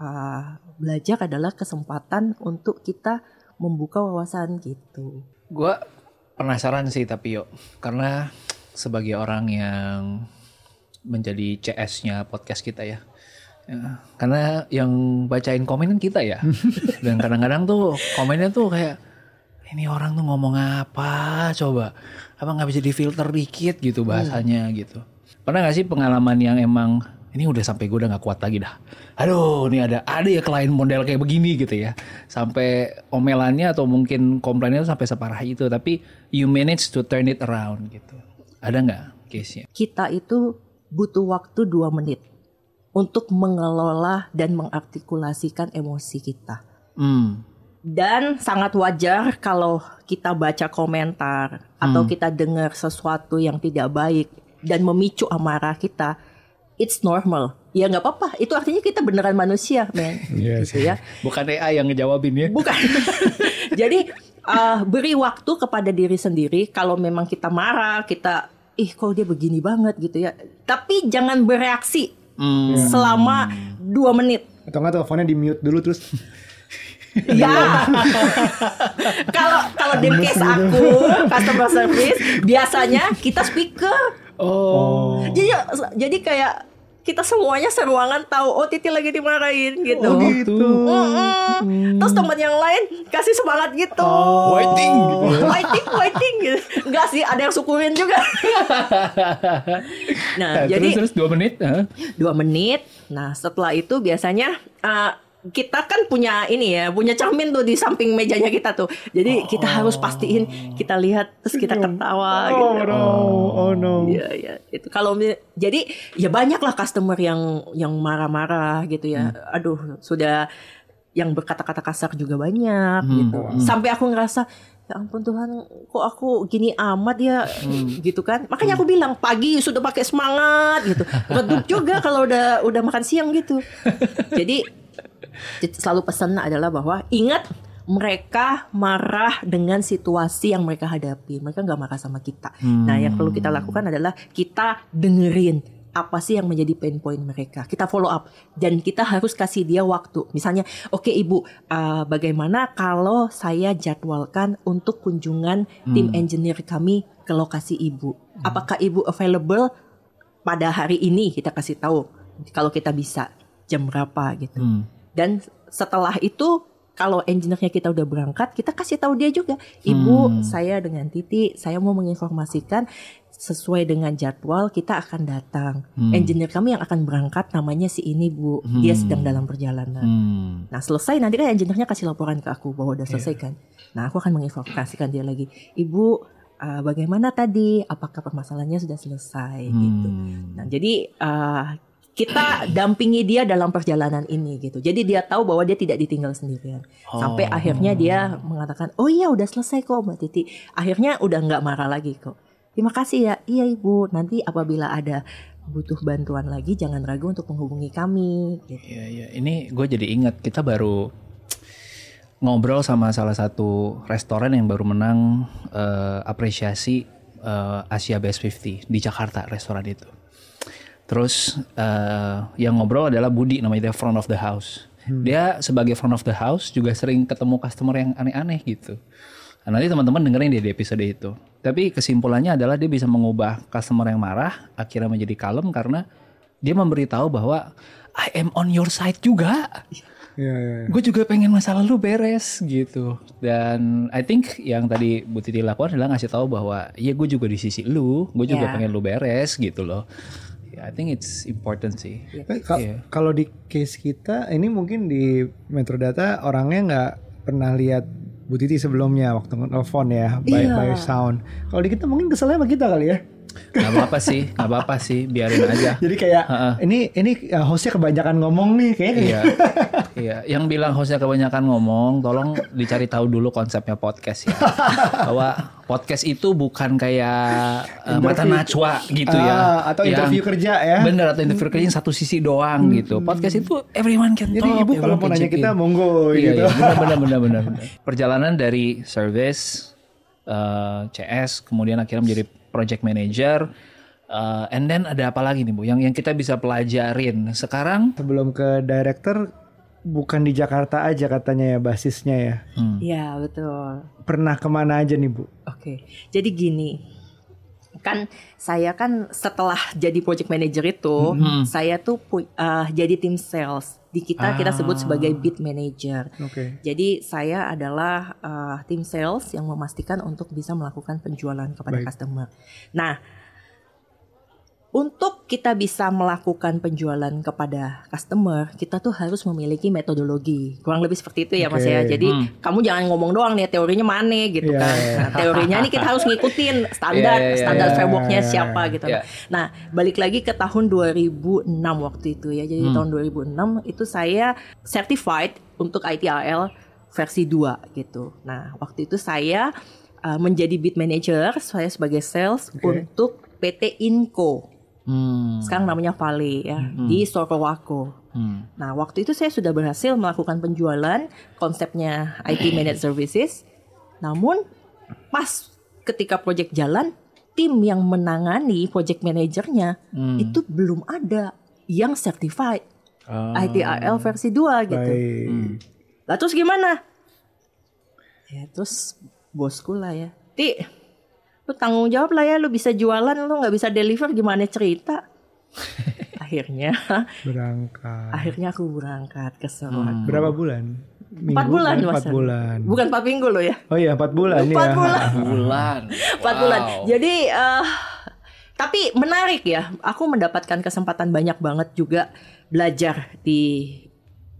Speaker 2: uh, belajar adalah kesempatan untuk kita membuka wawasan gitu.
Speaker 1: Gua penasaran sih tapi yuk karena sebagai orang yang menjadi CS-nya podcast kita ya. Ya, karena yang bacain komen kan kita ya. Dan kadang-kadang tuh komennya tuh kayak ini orang tuh ngomong apa coba. Apa nggak bisa difilter dikit gitu bahasanya gitu. Pernah gak sih pengalaman yang emang ini udah sampai gue udah nggak kuat lagi dah. Aduh, ini ada ada ya klien model kayak begini gitu ya. Sampai omelannya atau mungkin komplainnya sampai separah itu, tapi you manage to turn it around gitu. Ada nggak case-nya?
Speaker 2: Kita itu butuh waktu dua menit untuk mengelola dan mengartikulasikan emosi kita.
Speaker 1: Hmm.
Speaker 2: Dan sangat wajar kalau kita baca komentar atau kita dengar sesuatu yang tidak baik dan memicu amarah kita, it's normal. Ya nggak apa-apa. Itu artinya kita beneran manusia, men.
Speaker 3: Iya
Speaker 2: gitu ya.
Speaker 1: Bukan AI yang ngejawabin ya.
Speaker 2: Bukan. Jadi uh, beri waktu kepada diri sendiri. Kalau memang kita marah, kita ih kok dia begini banget gitu ya. Tapi jangan bereaksi
Speaker 1: Hmm.
Speaker 2: selama dua menit.
Speaker 3: Atau nggak teleponnya di mute dulu terus.
Speaker 2: Ya. Kalau kalau di case aku customer service biasanya kita speaker.
Speaker 1: Oh.
Speaker 2: Jadi jadi kayak kita semuanya seruangan tahu oh Titi lagi dimarahin gitu.
Speaker 3: Oh, gitu.
Speaker 2: Mm-mm. Terus teman yang lain kasih semangat gitu.
Speaker 1: Waiting gitu.
Speaker 2: Waiting, waiting gitu. Enggak sih, ada yang syukurin juga. nah,
Speaker 1: Nah,
Speaker 2: jadi
Speaker 1: terus terus dua menit. hah?
Speaker 2: dua menit. Nah setelah itu biasanya uh, kita kan punya ini ya, punya cermin tuh di samping mejanya kita tuh. Jadi kita harus pastiin kita lihat terus kita ketawa
Speaker 3: Oh
Speaker 2: gitu.
Speaker 3: no, oh no.
Speaker 2: Iya iya itu kalau jadi ya banyak lah customer yang yang marah-marah gitu ya. Aduh sudah yang berkata-kata kasar juga banyak gitu. Sampai aku ngerasa ya ampun Tuhan kok aku gini amat ya gitu kan. Makanya aku bilang pagi sudah pakai semangat gitu. Redup juga kalau udah udah makan siang gitu. Jadi selalu pesan adalah bahwa ingat mereka marah dengan situasi yang mereka hadapi. Mereka nggak marah sama kita. Nah, yang perlu kita lakukan adalah kita dengerin apa sih yang menjadi pain point mereka. Kita follow up dan kita harus kasih dia waktu. Misalnya, oke Ibu, uh, bagaimana kalau saya jadwalkan untuk kunjungan tim engineer kami ke lokasi Ibu? Apakah Ibu available pada hari ini? Kita kasih tahu kalau kita bisa jam berapa gitu. Dan setelah itu kalau engineer-nya kita udah berangkat, kita kasih tahu dia juga, Ibu, saya dengan Titi, saya mau menginformasikan sesuai dengan jadwal kita akan datang. Engineer kami yang akan berangkat namanya si ini Bu, dia sedang dalam perjalanan.
Speaker 1: Hmm.
Speaker 2: Nah selesai nanti kan engineer-nya kasih laporan ke aku bahwa udah selesai kan. Nah aku akan menginformasikan dia lagi, Ibu uh, bagaimana tadi? Apakah permasalahannya sudah selesai gitu. Nah jadi uh, kita dampingi dia dalam perjalanan ini gitu. Jadi dia tahu bahwa dia tidak ditinggal sendirian. Sampai akhirnya dia mengatakan, oh iya udah selesai kok Mbak Titi. Akhirnya udah nggak marah lagi kok. Terima kasih ya. Iya ibu. Nanti apabila ada butuh bantuan lagi, jangan ragu untuk menghubungi kami. Gitu.
Speaker 1: Iya iya. Ini gue jadi ingat kita baru ngobrol sama salah satu restoran yang baru menang eh, apresiasi eh, Asia Best 50 di Jakarta restoran itu. Terus eh, yang ngobrol adalah Budi namanya dia front of the house. Dia sebagai front of the house juga sering ketemu customer yang aneh-aneh gitu. Nah, nanti teman-teman dengerin dia di episode itu. Tapi kesimpulannya adalah dia bisa mengubah customer yang marah akhirnya menjadi kalem karena dia memberitahu bahwa I am on your side juga.
Speaker 3: Iya, iya. iya.
Speaker 1: Gue juga pengen masalah lu beres gitu. Dan I think yang tadi Bu Titi lakukan adalah ngasih tahu bahwa ya gue juga di sisi lu, gue juga
Speaker 2: Ya.
Speaker 1: pengen lu beres gitu loh. I think it's important sih.
Speaker 3: Eh, ka-
Speaker 1: Iya.
Speaker 3: Kalau di case kita ini mungkin di Metrodata orangnya nggak pernah lihat Bu Titi sebelumnya waktu nelfon ya by,
Speaker 2: Iya.
Speaker 3: by sound. Kalau di kita mungkin keselnya sama kita kali ya.
Speaker 1: Gak apa-apa sih, gak apa-apa sih, biarin aja.
Speaker 3: Jadi kayak
Speaker 1: Ha-ha.
Speaker 3: ini ini uh, hostnya kebanyakan ngomong nih kayaknya.
Speaker 1: Iya, iya. Yang bilang hostnya kebanyakan ngomong, tolong dicari tahu dulu konsepnya podcast ya. Bahwa podcast itu bukan kayak uh, mata najwa gitu ya.
Speaker 3: Ah, atau
Speaker 1: Yang-
Speaker 3: interview kerja ya. Hmm.
Speaker 1: Bener atau interview kerja yang satu sisi doang gitu. Podcast itu everyone can
Speaker 3: Jadi
Speaker 1: talk.
Speaker 3: ibu kalau mau nanya kita monggo
Speaker 1: Iya,
Speaker 3: gitu.
Speaker 1: iya, benar, benar, benar, benar, benar. Perjalanan dari service, eh, CS, kemudian akhirnya menjadi project manager, eh, and then ada apa lagi nih bu? Yang yang kita bisa pelajarin sekarang?
Speaker 3: Sebelum ke director bukan di Jakarta aja katanya ya basisnya ya.
Speaker 2: Iya betul.
Speaker 3: Pernah ke mana aja nih Bu?
Speaker 2: Oke, jadi gini, kan saya kan setelah jadi project manager itu, saya tuh uh, jadi tim sales. Di kita kita sebut sebagai bid manager.
Speaker 3: Oke.
Speaker 2: Jadi saya adalah uh, tim sales yang memastikan untuk bisa melakukan penjualan kepada
Speaker 3: Baik.
Speaker 2: customer. Nah, untuk kita bisa melakukan penjualan kepada customer, kita tuh harus memiliki metodologi. Kurang lebih seperti itu ya Mas
Speaker 3: Oke.
Speaker 2: ya. Jadi kamu jangan ngomong doang nih teorinya mana gitu
Speaker 3: Iya,
Speaker 2: kan.
Speaker 3: iya.
Speaker 2: Nah, teorinya ini kita harus ngikutin standar
Speaker 1: Iya, iya,
Speaker 2: standar
Speaker 1: iya,
Speaker 2: frameworknya
Speaker 3: iya,
Speaker 2: siapa gitu.
Speaker 1: Iya.
Speaker 2: Nah, balik lagi ke tahun 2006 waktu itu ya. Jadi tahun 2006 itu saya certified untuk ITIL versi 2 gitu. Nah, waktu itu saya uh, menjadi bid manager, saya sebagai sales
Speaker 3: Oke.
Speaker 2: untuk PT Inco.
Speaker 1: Hmm.
Speaker 2: Sekarang namanya Vale ya di Sorowako.
Speaker 1: Hmm.
Speaker 2: Nah, waktu itu saya sudah berhasil melakukan penjualan konsepnya IT Managed Services. Namun pas ketika project jalan, tim yang menangani project manajernya itu belum ada yang certified
Speaker 1: Ah.
Speaker 2: ITIL versi 2 gitu.
Speaker 3: Baik.
Speaker 2: Lah terus gimana? Ya terus bosku lah ya. Ti, lu tanggung jawab lah ya, lu bisa jualan, lu nggak bisa deliver gimana cerita? akhirnya,
Speaker 3: Berangkat.
Speaker 2: akhirnya aku berangkat ke Sorowako.
Speaker 3: Berapa bulan? Minggu,
Speaker 2: Empat bulan,
Speaker 3: kan? Empat bulan.
Speaker 2: Bukan empat minggu loh ya.
Speaker 3: Oh iya, empat bulan
Speaker 2: Empat
Speaker 3: ya.
Speaker 2: bulan.
Speaker 1: Bulan.
Speaker 2: Empat
Speaker 1: Wow.
Speaker 2: bulan. Jadi eh tapi menarik ya. Aku mendapatkan kesempatan banyak banget juga belajar di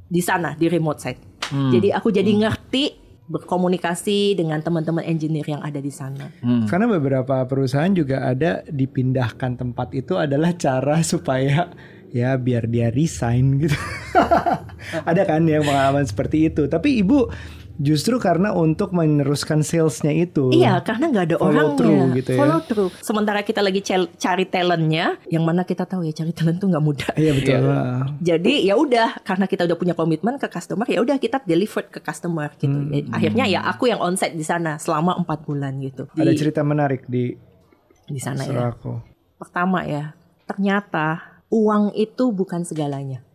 Speaker 2: di sana di remote site. Jadi aku jadi ngerti berkomunikasi dengan teman-teman engineer yang ada di sana.
Speaker 3: Karena beberapa perusahaan juga ada dipindahkan tempat itu adalah cara supaya ya biar dia resign gitu. ada kan yang pengalaman seperti itu. Tapi ibu justru karena untuk meneruskan salesnya itu.
Speaker 2: Iya, karena nggak ada
Speaker 3: Follow
Speaker 2: orangnya.
Speaker 3: through gitu ya.
Speaker 2: Follow through. Sementara kita lagi cari talentnya, yang mana kita tahu ya cari talent tuh nggak mudah.
Speaker 3: Iya betul.
Speaker 2: Jadi ya udah karena kita udah punya komitmen ke customer ya udah kita delivered ke customer gitu.
Speaker 3: Hmm.
Speaker 2: Ya, Akhirnya ya aku yang onsite di sana selama empat bulan gitu. Di,
Speaker 3: Ada cerita menarik di
Speaker 2: di sana ya.
Speaker 3: Sorako.
Speaker 2: Pertama ya, ternyata uang itu bukan segalanya.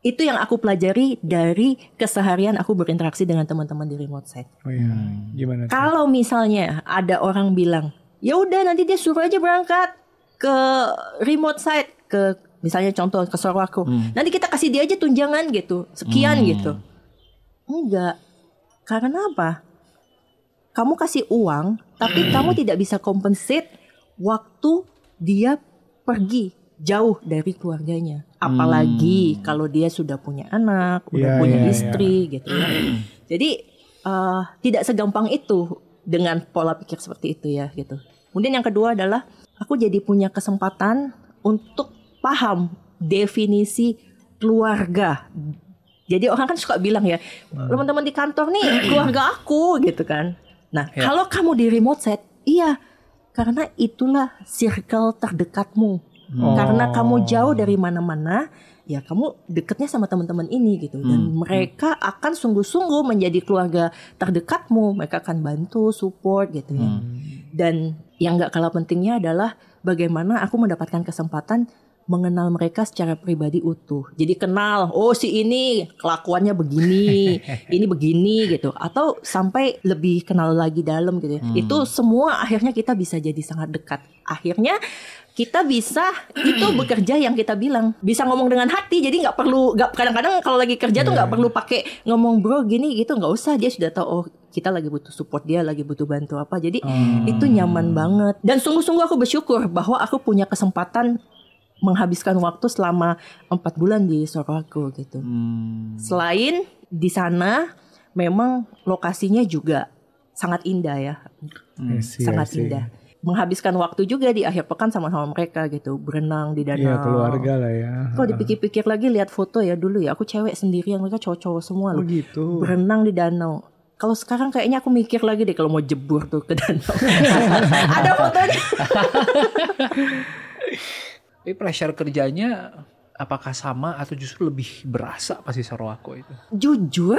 Speaker 2: Itu yang aku pelajari dari keseharian aku berinteraksi dengan teman-teman di remote site.
Speaker 3: Oh iya. Gimana? tuh?
Speaker 2: Kalau misalnya ada orang bilang, ya udah nanti dia suruh aja berangkat ke remote site ke misalnya contoh ke Sorowako. Nanti kita kasih dia aja tunjangan gitu, sekian gitu. Enggak. Karena apa? Kamu kasih uang, tapi kamu tidak bisa compensate waktu dia pergi jauh dari keluarganya. Apalagi kalau dia sudah punya anak, udah
Speaker 3: Iya,
Speaker 2: punya
Speaker 3: iya,
Speaker 2: istri gitu ya. Jadi eh, tidak segampang itu dengan pola pikir seperti itu ya gitu. Kemudian yang kedua adalah aku jadi punya kesempatan untuk paham definisi keluarga. Jadi orang kan suka bilang ya, teman-teman di kantor nih keluarga aku gitu kan. Nah, kalau kamu di remote set, iya, karena itulah circle terdekatmu. Karena kamu jauh dari mana-mana, ya kamu deketnya sama teman-teman ini gitu. Dan mereka akan sungguh-sungguh menjadi keluarga terdekatmu. Mereka akan bantu, support gitu ya. Dan yang nggak kalah pentingnya adalah bagaimana aku mendapatkan kesempatan mengenal mereka secara pribadi utuh. Jadi kenal, oh si ini kelakuannya begini, ini begini gitu. Atau sampai lebih kenal lagi dalam gitu ya. Itu semua akhirnya kita bisa jadi sangat dekat. Akhirnya kita bisa itu bekerja yang kita bilang bisa ngomong dengan hati jadi nggak perlu nggak kadang-kadang kalau lagi kerja tuh nggak perlu pakai ngomong bro gini gitu nggak usah dia sudah tahu oh kita lagi butuh support dia lagi butuh bantu apa jadi itu nyaman banget dan sungguh-sungguh aku bersyukur bahwa aku punya kesempatan menghabiskan waktu selama empat bulan di Sorowako gitu. Selain di sana memang lokasinya juga sangat indah ya.
Speaker 3: I see,
Speaker 2: sangat indah. Menghabiskan waktu juga di akhir pekan sama-sama mereka gitu. Berenang di danau.
Speaker 3: Iya keluarga lah ya.
Speaker 2: kalau dipikir-pikir lagi lihat foto ya dulu ya. Aku cewek sendirian mereka cowok-cowok semua
Speaker 3: Oh
Speaker 2: loh
Speaker 3: gitu.
Speaker 2: berenang di danau. Kalau sekarang kayaknya aku mikir lagi deh kalau mau jebur tuh ke danau. Ada fotonya
Speaker 1: Tapi pressure kerjanya apakah sama atau justru lebih berasa pasti Sorowako itu?
Speaker 2: jujur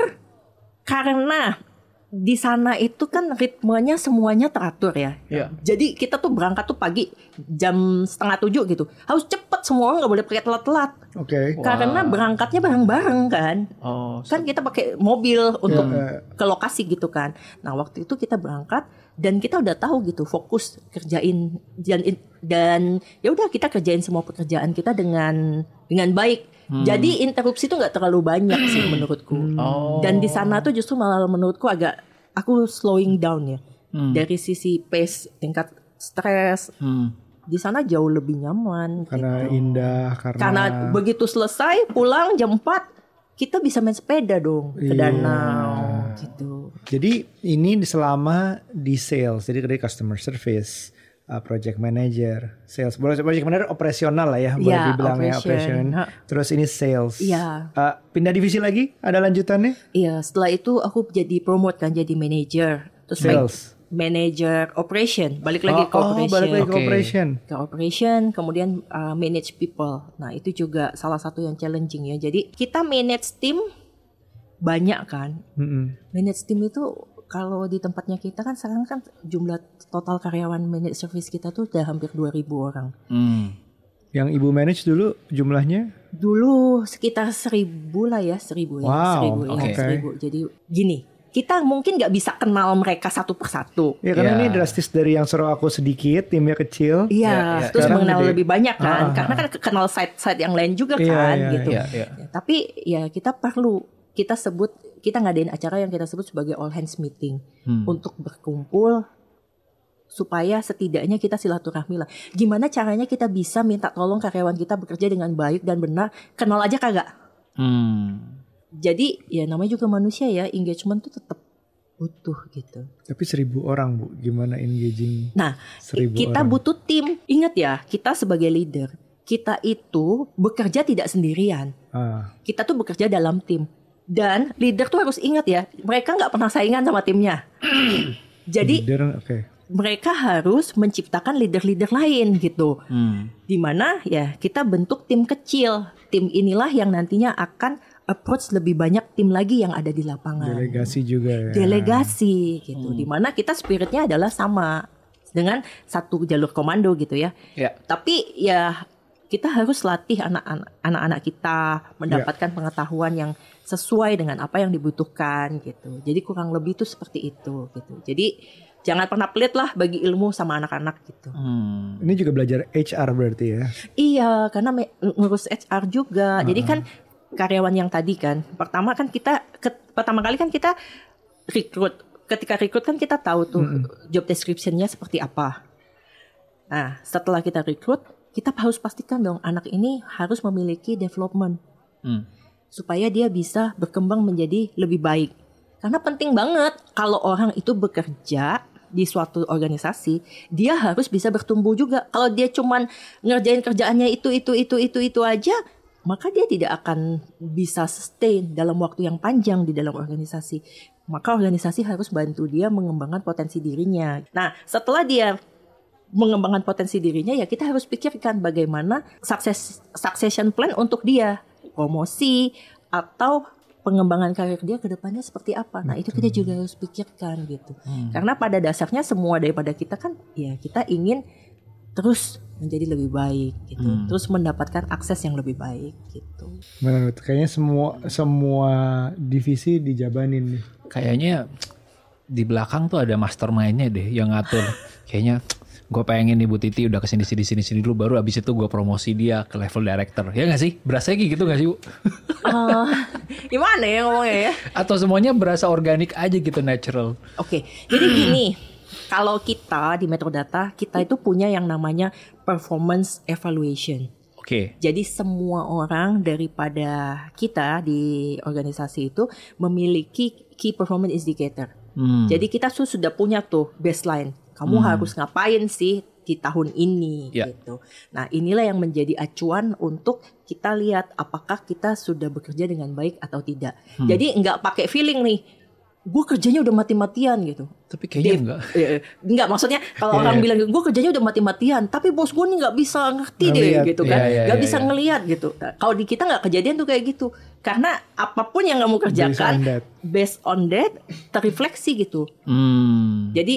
Speaker 2: karena di sana itu kan ritmenya semuanya teratur ya.
Speaker 1: Iya.
Speaker 2: Jadi kita tuh berangkat tuh pagi jam setengah tujuh gitu. Harus cepet semua orang nggak boleh pakai telat-telat.
Speaker 3: Oke.
Speaker 2: Karena berangkatnya bareng-bareng kan.
Speaker 1: Oh,
Speaker 2: Kan kita pakai mobil untuk
Speaker 3: Iya.
Speaker 2: ke lokasi gitu kan. Nah waktu itu kita berangkat dan kita udah tahu gitu fokus kerjain dan dan ya udah kita kerjain semua pekerjaan kita dengan dengan baik. Jadi interupsi itu nggak terlalu banyak sih menurutku.
Speaker 1: Oh.
Speaker 2: Dan di sana tuh justru malah menurutku agak aku slowing down ya. Dari sisi pace tingkat stres
Speaker 1: Hmm.
Speaker 2: di sana jauh lebih nyaman.
Speaker 3: Karena
Speaker 2: gitu.
Speaker 3: indah karena,
Speaker 2: Karena begitu selesai pulang jam 4 kita bisa main sepeda dong ke
Speaker 3: Iya.
Speaker 2: danau gitu.
Speaker 3: Jadi ini selama di sales, jadi dari customer service, uh, project manager, sales, boleh project manager operasional lah ya, boleh
Speaker 2: Iya,
Speaker 3: dibilang ya
Speaker 2: operation.
Speaker 3: Terus ini sales.
Speaker 2: Iya.
Speaker 3: Uh, pindah divisi lagi? Ada lanjutannya?
Speaker 2: Iya, setelah itu aku jadi promote kan jadi manager. Terus
Speaker 3: Sales.
Speaker 2: manager operation, balik lagi ke
Speaker 3: oh,
Speaker 2: operation.
Speaker 3: balik lagi ke operation.
Speaker 2: ke operation, kemudian uh, manage people. Nah, itu juga salah satu yang challenging ya. Jadi kita manage tim banyak kan.
Speaker 3: Mm-mm.
Speaker 2: Manage tim itu kalau di tempatnya kita kan sekarang kan jumlah total karyawan manage service kita tuh udah hampir 2000 orang.
Speaker 1: Hmm.
Speaker 3: Yang ibu manage dulu jumlahnya?
Speaker 2: Dulu sekitar seribu lah ya, seribu ya,
Speaker 3: Wow,
Speaker 2: seribu ya,
Speaker 1: oke.
Speaker 2: seribu. Jadi gini, kita mungkin nggak bisa kenal mereka satu persatu.
Speaker 3: Ya karena
Speaker 1: Ya.
Speaker 3: ini drastis dari yang suruh aku sedikit, timnya kecil.
Speaker 2: Iya,
Speaker 1: Ya, ya.
Speaker 2: terus
Speaker 3: Sekarang
Speaker 2: mengenal
Speaker 3: gede.
Speaker 2: lebih banyak kan,
Speaker 3: Ah,
Speaker 2: karena kan kenal site-site yang lain juga
Speaker 3: Iya,
Speaker 2: kan,
Speaker 3: iya,
Speaker 2: gitu.
Speaker 1: Iya, iya.
Speaker 2: Ya, tapi ya kita perlu kita sebut kita ngadain acara yang kita sebut sebagai all hands meeting
Speaker 1: Hmm.
Speaker 2: untuk berkumpul supaya setidaknya kita silaturahmi lah. Gimana caranya kita bisa minta tolong karyawan kita bekerja dengan baik dan benar, kenal aja kagak.
Speaker 1: Hmm.
Speaker 2: Jadi ya namanya juga manusia ya, engagement tuh tetap butuh gitu.
Speaker 3: Tapi seribu orang bu, gimana engaging
Speaker 2: Nah,
Speaker 3: seribu
Speaker 2: kita
Speaker 3: orang?
Speaker 2: butuh tim. Ingat ya, kita sebagai leader, kita itu bekerja tidak sendirian.
Speaker 3: Ah,
Speaker 2: Kita tuh bekerja dalam tim. Dan leader tuh harus ingat ya, mereka nggak pernah saingan sama timnya. Jadi
Speaker 3: leader, oke.
Speaker 2: mereka harus menciptakan leader-leader lain gitu.
Speaker 1: Hmm.
Speaker 2: Di mana ya kita bentuk tim kecil. Tim inilah yang nantinya akan approach lebih banyak tim lagi yang ada di lapangan.
Speaker 3: Delegasi juga ya.
Speaker 2: Delegasi gitu. Di mana kita spiritnya adalah sama dengan satu jalur komando gitu ya.
Speaker 1: Ya.
Speaker 2: Tapi ya kita harus latih anak-anak anak-anak kita mendapatkan pengetahuan yang sesuai dengan apa yang dibutuhkan gitu. Jadi kurang lebih itu seperti itu gitu. Jadi jangan pernah pelit lah bagi ilmu sama anak-anak gitu.
Speaker 1: Hmm.
Speaker 3: Ini juga belajar HR berarti ya.
Speaker 2: Iya, karena ngurus HR juga. Jadi kan karyawan yang tadi kan, pertama kan kita ke- pertama kali kan kita rekrut. Ketika rekrut kan kita tahu tuh job description-nya seperti apa. Nah, setelah kita rekrut, kita harus pastikan dong anak ini harus memiliki development
Speaker 1: Hmm.
Speaker 2: supaya dia bisa berkembang menjadi lebih baik. Karena penting banget kalau orang itu bekerja di suatu organisasi, dia harus bisa bertumbuh juga. Kalau dia cuman ngerjain kerjaannya itu itu itu itu itu aja, maka dia tidak akan bisa sustain dalam waktu yang panjang di dalam organisasi. Maka organisasi harus bantu dia mengembangkan potensi dirinya. Nah, setelah dia mengembangkan potensi dirinya ya kita harus pikirkan bagaimana sukses succession plan untuk dia promosi atau pengembangan karir dia ke depannya seperti apa. Nah, itu kita juga harus pikirkan gitu. Karena pada dasarnya semua daripada kita kan ya kita ingin terus menjadi lebih baik gitu.
Speaker 1: Hmm.
Speaker 2: Terus mendapatkan akses yang lebih baik gitu.
Speaker 3: Menurut kayaknya semua semua divisi dijabanin nih.
Speaker 1: Kayaknya di belakang tuh ada mastermindnya deh yang ngatur. Kayaknya gue pengen nih Bu Titi udah ke sini sini sini sini dulu baru abis itu gue promosi dia ke level director ya nggak sih berasa kayak gitu nggak sih Bu
Speaker 2: Ah, gimana ya ngomongnya ya?
Speaker 1: atau semuanya berasa organik aja gitu natural
Speaker 2: Oke, jadi gini, kalau kita di Metrodata kita itu punya yang namanya performance evaluation.
Speaker 1: oke
Speaker 2: Jadi semua orang daripada kita di organisasi itu memiliki key performance indicator.
Speaker 1: Hmm.
Speaker 2: Jadi kita su- sudah punya tuh baseline. Kamu harus ngapain sih di tahun ini
Speaker 1: Ya.
Speaker 2: gitu. Nah, inilah yang menjadi acuan untuk kita lihat apakah kita sudah bekerja dengan baik atau tidak.
Speaker 1: Hmm.
Speaker 2: Jadi nggak pakai feeling nih. Gue kerjanya udah mati-matian gitu.
Speaker 1: tapi kayaknya
Speaker 2: Dave,
Speaker 1: enggak
Speaker 2: eh, eh, enggak maksudnya kalau
Speaker 3: Iya,
Speaker 2: orang
Speaker 3: iya.
Speaker 2: bilang gue kerjanya udah mati-matian tapi bos gue nih nggak bisa ngerti
Speaker 3: Nggak
Speaker 2: deh gitu kan
Speaker 1: Iya, iya,
Speaker 2: nggak
Speaker 1: iya,
Speaker 2: bisa
Speaker 1: iya.
Speaker 2: ngelihat gitu Nah, kalau di kita nggak kejadian tuh kayak gitu karena apa pun yang kamu kerjakan
Speaker 3: on that.
Speaker 2: based on that terrefleksi gitu
Speaker 1: hmm.
Speaker 2: jadi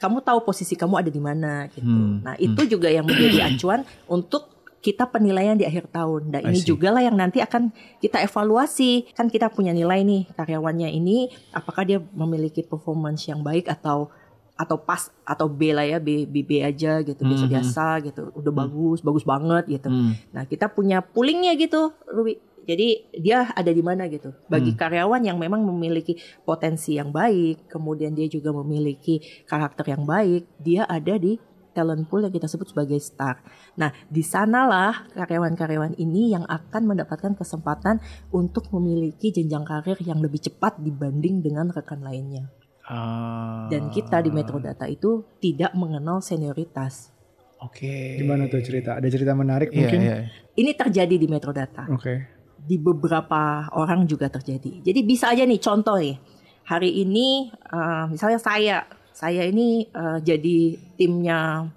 Speaker 2: kamu tahu posisi kamu ada di mana gitu
Speaker 1: Hmm,
Speaker 2: nah itu juga yang menjadi acuan untuk kita penilaian di akhir tahun. Nah ini juga lah yang nanti akan kita evaluasi. Kan kita punya nilai nih karyawannya ini apakah dia memiliki performance yang baik atau atau pas atau B lah ya B B, B aja gitu biasa biasa gitu udah bagus bagus banget gitu.
Speaker 1: Hmm.
Speaker 2: Nah kita punya poolingnya gitu, Ruby. Jadi dia ada di mana gitu. Bagi karyawan yang memang memiliki potensi yang baik, kemudian dia juga memiliki karakter yang baik, dia ada di talent pool yang kita sebut sebagai star. Nah, di sanalah karyawan-karyawan ini yang akan mendapatkan kesempatan untuk memiliki jenjang karir yang lebih cepat dibanding dengan rekan lainnya.
Speaker 1: Ah,
Speaker 2: Dan kita di Metrodata itu tidak mengenal senioritas.
Speaker 1: oke
Speaker 3: Gimana tuh cerita? Ada cerita menarik
Speaker 1: Iya,
Speaker 3: mungkin?
Speaker 1: iya.
Speaker 2: Ini terjadi di Metrodata.
Speaker 3: Oke.
Speaker 2: Di beberapa orang juga terjadi. Jadi bisa aja nih contoh nih. Hari ini uh, misalnya saya saya ini eh, jadi timnya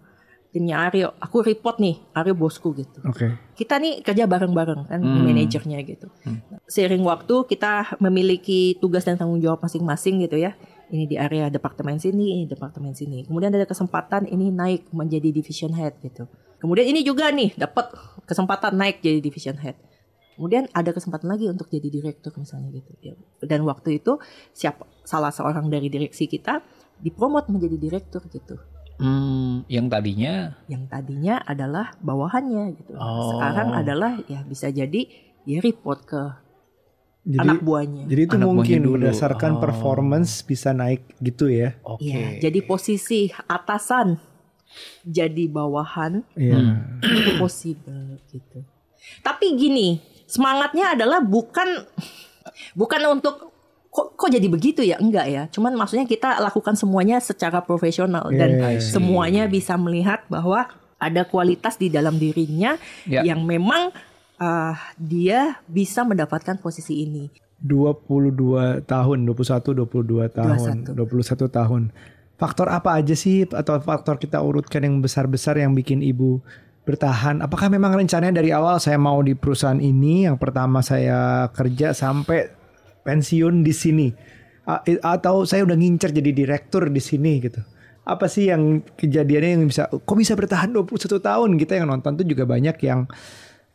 Speaker 2: timnya Aryo. Aku report nih, Aryo bosku gitu.
Speaker 3: Oke.
Speaker 2: Kita nih kerja bareng-bareng kan manajernya gitu. Seiring waktu kita memiliki tugas dan tanggung jawab masing-masing gitu ya. Ini di area departemen sini, ini departemen sini. Kemudian ada kesempatan ini naik menjadi division head gitu. Kemudian ini juga nih dapat kesempatan naik jadi division head. Kemudian ada kesempatan lagi untuk jadi direktur misalnya gitu. Ya. Dan waktu itu siapa salah seorang dari direksi kita dipromot menjadi direktur gitu.
Speaker 1: Hmm, yang tadinya
Speaker 2: Yang tadinya adalah bawahannya gitu.
Speaker 1: Oh.
Speaker 2: Sekarang adalah ya bisa jadi dia report ke
Speaker 3: Jadi
Speaker 2: anak buahnya.
Speaker 3: jadi itu
Speaker 1: Anak
Speaker 3: mungkin berdasarkan
Speaker 1: Oh.
Speaker 3: performance bisa naik gitu ya.
Speaker 1: oke.
Speaker 2: Iya, jadi posisi atasan jadi bawahan
Speaker 3: Iya.
Speaker 2: itu possible gitu. Tapi gini, semangatnya adalah bukan bukan untuk kok kok jadi begitu ya? Enggak ya. Cuman maksudnya kita lakukan semuanya secara profesional dan
Speaker 3: Yeah.
Speaker 2: semuanya bisa melihat bahwa ada kualitas di dalam dirinya
Speaker 1: Ya.
Speaker 2: yang memang ah, dia bisa mendapatkan posisi ini.
Speaker 3: 22 tahun, 21, 22 tahun,
Speaker 2: 21.
Speaker 3: 21 tahun. Faktor apa aja sih atau faktor kita urutkan yang besar-besar yang bikin ibu bertahan? Apakah memang rencananya dari awal saya mau di perusahaan ini yang pertama saya kerja sampai pensiun di sini A- atau saya udah ngincer jadi direktur di sini gitu. Apa sih yang kejadiannya yang bisa kok bisa bertahan 21 tahun kita yang nonton tuh juga banyak yang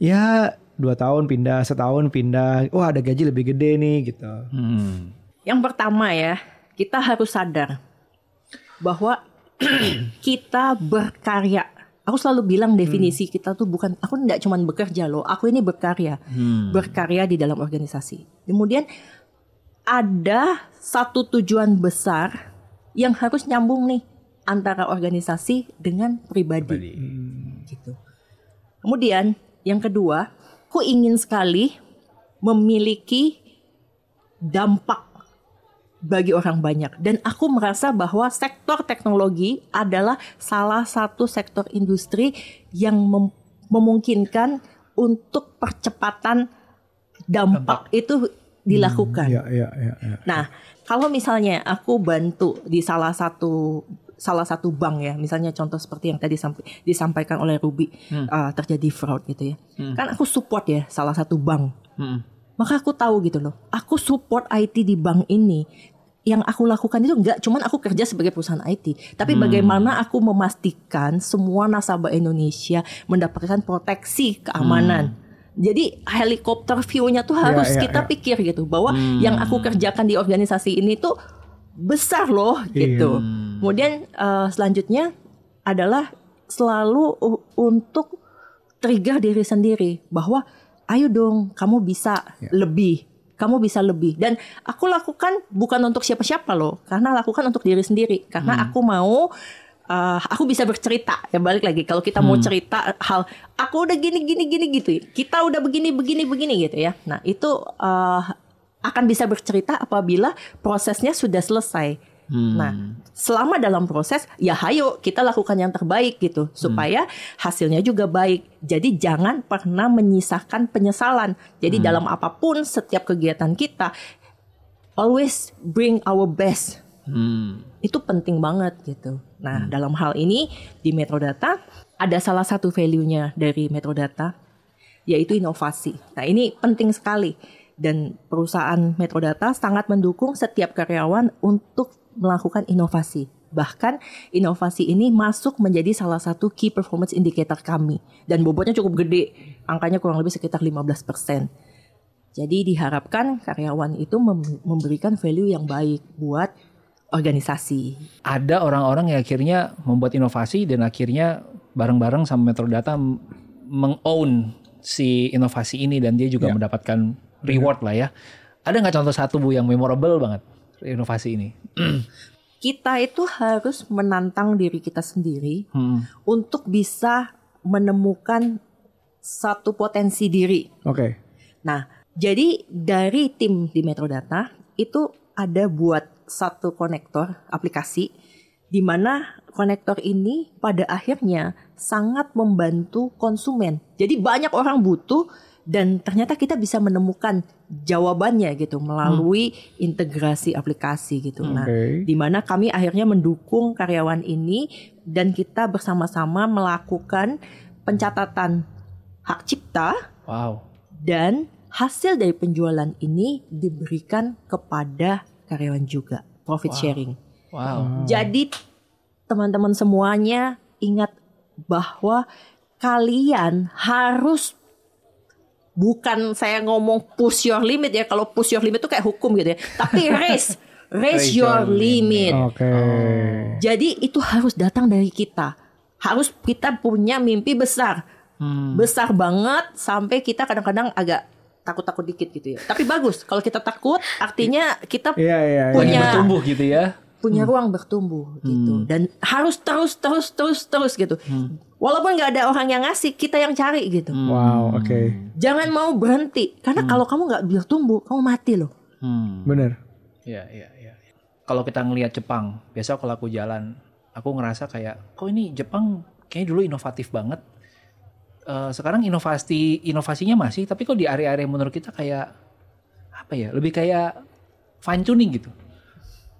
Speaker 3: ya dua tahun pindah setahun pindah wah ada gaji lebih gede nih gitu
Speaker 1: Hmm.
Speaker 2: Yang pertama ya, kita harus sadar bahwa kita berkarya. Aku selalu bilang definisi kita tuh bukan aku tidak cuma bekerja loh, aku ini berkarya. Berkarya di dalam organisasi. Kemudian ada satu tujuan besar yang harus nyambung nih antara organisasi dengan pribadi. Gitu. Kemudian yang kedua, aku ingin sekali memiliki dampak bagi orang banyak dan aku merasa bahwa sektor teknologi adalah salah satu sektor industri yang mem- memungkinkan untuk percepatan dampak, itu dilakukan.
Speaker 3: ya ya ya, ya.
Speaker 2: Nah, kalau misalnya aku bantu di salah satu salah satu bank ya, misalnya contoh seperti yang tadi sampai disampaikan oleh Ruby uh, terjadi fraud gitu ya, kan aku support ya salah satu bank,
Speaker 1: Hmm.
Speaker 2: maka aku tahu gitu loh, aku support IT di bank ini. Yang aku lakukan itu enggak cuman aku kerja sebagai perusahaan IT, tapi bagaimana aku memastikan semua nasabah Indonesia mendapatkan proteksi keamanan. Jadi helikopter view-nya tuh harus
Speaker 3: ya,
Speaker 2: kita
Speaker 3: ya.
Speaker 2: pikir gitu bahwa yang aku kerjakan di organisasi ini tuh besar loh gitu. Kemudian eh, selanjutnya adalah selalu untuk trigger diri sendiri bahwa ayo dong kamu bisa lebih. Kamu bisa lebih. Dan aku lakukan bukan untuk siapa-siapa loh, karena lakukan untuk diri sendiri. Karena aku mau eh, aku bisa bercerita. Ya balik lagi kalau kita mau cerita hal aku udah gini gini gini gitu kita udah begini begini begini gitu ya. Nah itu eh, akan bisa bercerita apabila prosesnya sudah selesai nah selama dalam proses ya hayo kita lakukan yang terbaik gitu supaya hasilnya juga baik. Jadi jangan pernah menyisakan penyesalan. Jadi dalam apa pun setiap kegiatan kita always bring our best.
Speaker 1: Hmm.
Speaker 2: itu penting banget gitu. Nah, dalam hal ini di Metrodata ada salah satu value-nya dari Metrodata yaitu inovasi. Nah, ini penting sekali. Dan perusahaan Metrodata sangat mendukung setiap karyawan untuk melakukan inovasi. Bahkan inovasi ini masuk menjadi salah satu key performance indicator kami dan bobotnya cukup gede, angkanya kurang lebih sekitar 15%. Jadi diharapkan karyawan itu mem- memberikan value yang baik buat organisasi.
Speaker 1: Ada orang-orang yang akhirnya membuat inovasi dan akhirnya bareng-bareng sama Metrodata meng-own si inovasi ini dan dia juga
Speaker 3: Ya.
Speaker 1: mendapatkan reward lah ya. Ada nggak contoh satu bu yang memorable banget inovasi ini?
Speaker 2: Kita itu harus menantang diri kita sendiri
Speaker 1: Hmm.
Speaker 2: untuk bisa menemukan satu potensi diri.
Speaker 3: oke
Speaker 2: Nah, jadi dari tim di Metrodata itu ada buat satu konektor aplikasi di mana konektor ini pada akhirnya sangat membantu konsumen. Jadi banyak orang butuh dan ternyata kita bisa menemukan jawabannya gitu melalui integrasi aplikasi gitu. Nah,
Speaker 3: Oke.
Speaker 2: di mana kami akhirnya mendukung karyawan ini dan kita bersama-sama melakukan pencatatan hak cipta
Speaker 1: Wow.
Speaker 2: dan hasil dari penjualan ini diberikan kepada karyawan juga profit sharing.
Speaker 1: Wow.
Speaker 2: Jadi teman-teman semuanya ingat bahwa kalian harus bukan saya ngomong push your limit ya kalau push your limit itu kayak hukum gitu ya tapi raise raise your limit.
Speaker 3: Oke.
Speaker 2: Jadi itu harus datang dari kita. Harus kita punya mimpi besar. Besar banget sampai kita kadang-kadang agak takut-takut dikit gitu ya. Tapi bagus kalau kita takut artinya kita
Speaker 3: iya. iya.
Speaker 1: Lagi
Speaker 2: Punya-
Speaker 1: bertumbuh gitu ya.
Speaker 2: punya ruang bertumbuh gitu dan harus terus terus terus terus gitu. Walaupun nggak ada orang yang ngasih, kita yang cari gitu.
Speaker 3: Wow, oke.
Speaker 2: Jangan mau berhenti karena kalau kamu nggak bertumbuh, kamu mati loh.
Speaker 1: Hmm.
Speaker 3: Bener.
Speaker 1: Iya, iya, iya. Kalau kita ngelihat Jepang, biasa kalau aku jalan, aku ngerasa kayak, kok ini Jepang kayaknya dulu inovatif banget. Eh, sekarang inovasi inovasinya masih, tapi kok di area-area menurut kita kayak apa ya? Lebih kayak fine tuning gitu.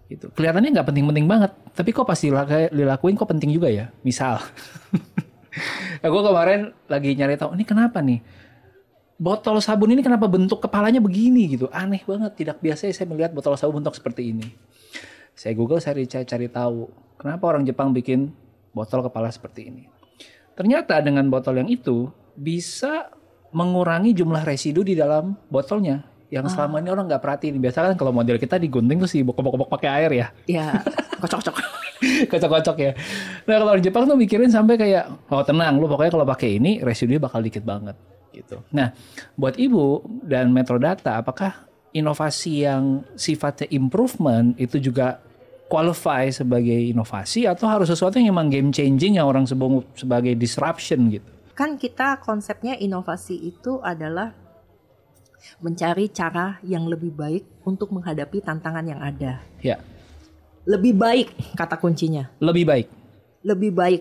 Speaker 1: Gitu. Kelihatannya nggak penting-penting banget, tapi kok pas dilaka- dilakuin kok penting juga ya. Misal, aku kemarin lagi nyari tahu ini kenapa nih? botol sabun ini kenapa bentuk kepalanya begini? Gitu. Aneh banget tidak biasa saya melihat botol sabun bentuk seperti ini. Saya google saya cari, cari tahu kenapa orang Jepang bikin botol kepala seperti ini. Ternyata dengan botol yang itu bisa mengurangi jumlah residu di dalam botolnya yang selama ini orang nggak perhatiin. Biasa kan kalau model kita digunting terus dibokok-bokok pakai air ya.
Speaker 2: Ya, kocok-kocok.
Speaker 1: kocok-kocok ya. Nah kalau di Jepang tuh mikirin sampai kayak oh tenang lu pokoknya kalau pakai ini residunya bakal dikit banget gitu. Nah buat ibu dan Metrodata apakah inovasi yang sifatnya improvement itu juga qualify sebagai inovasi atau harus sesuatu yang emang game changing yang orang sebut sebagai disruption gitu?
Speaker 2: Kan kita konsepnya inovasi itu adalah mencari cara yang lebih baik untuk menghadapi tantangan yang ada.
Speaker 1: Ya
Speaker 2: Lebih baik kata kuncinya.
Speaker 1: lebih baik.
Speaker 2: Lebih baik.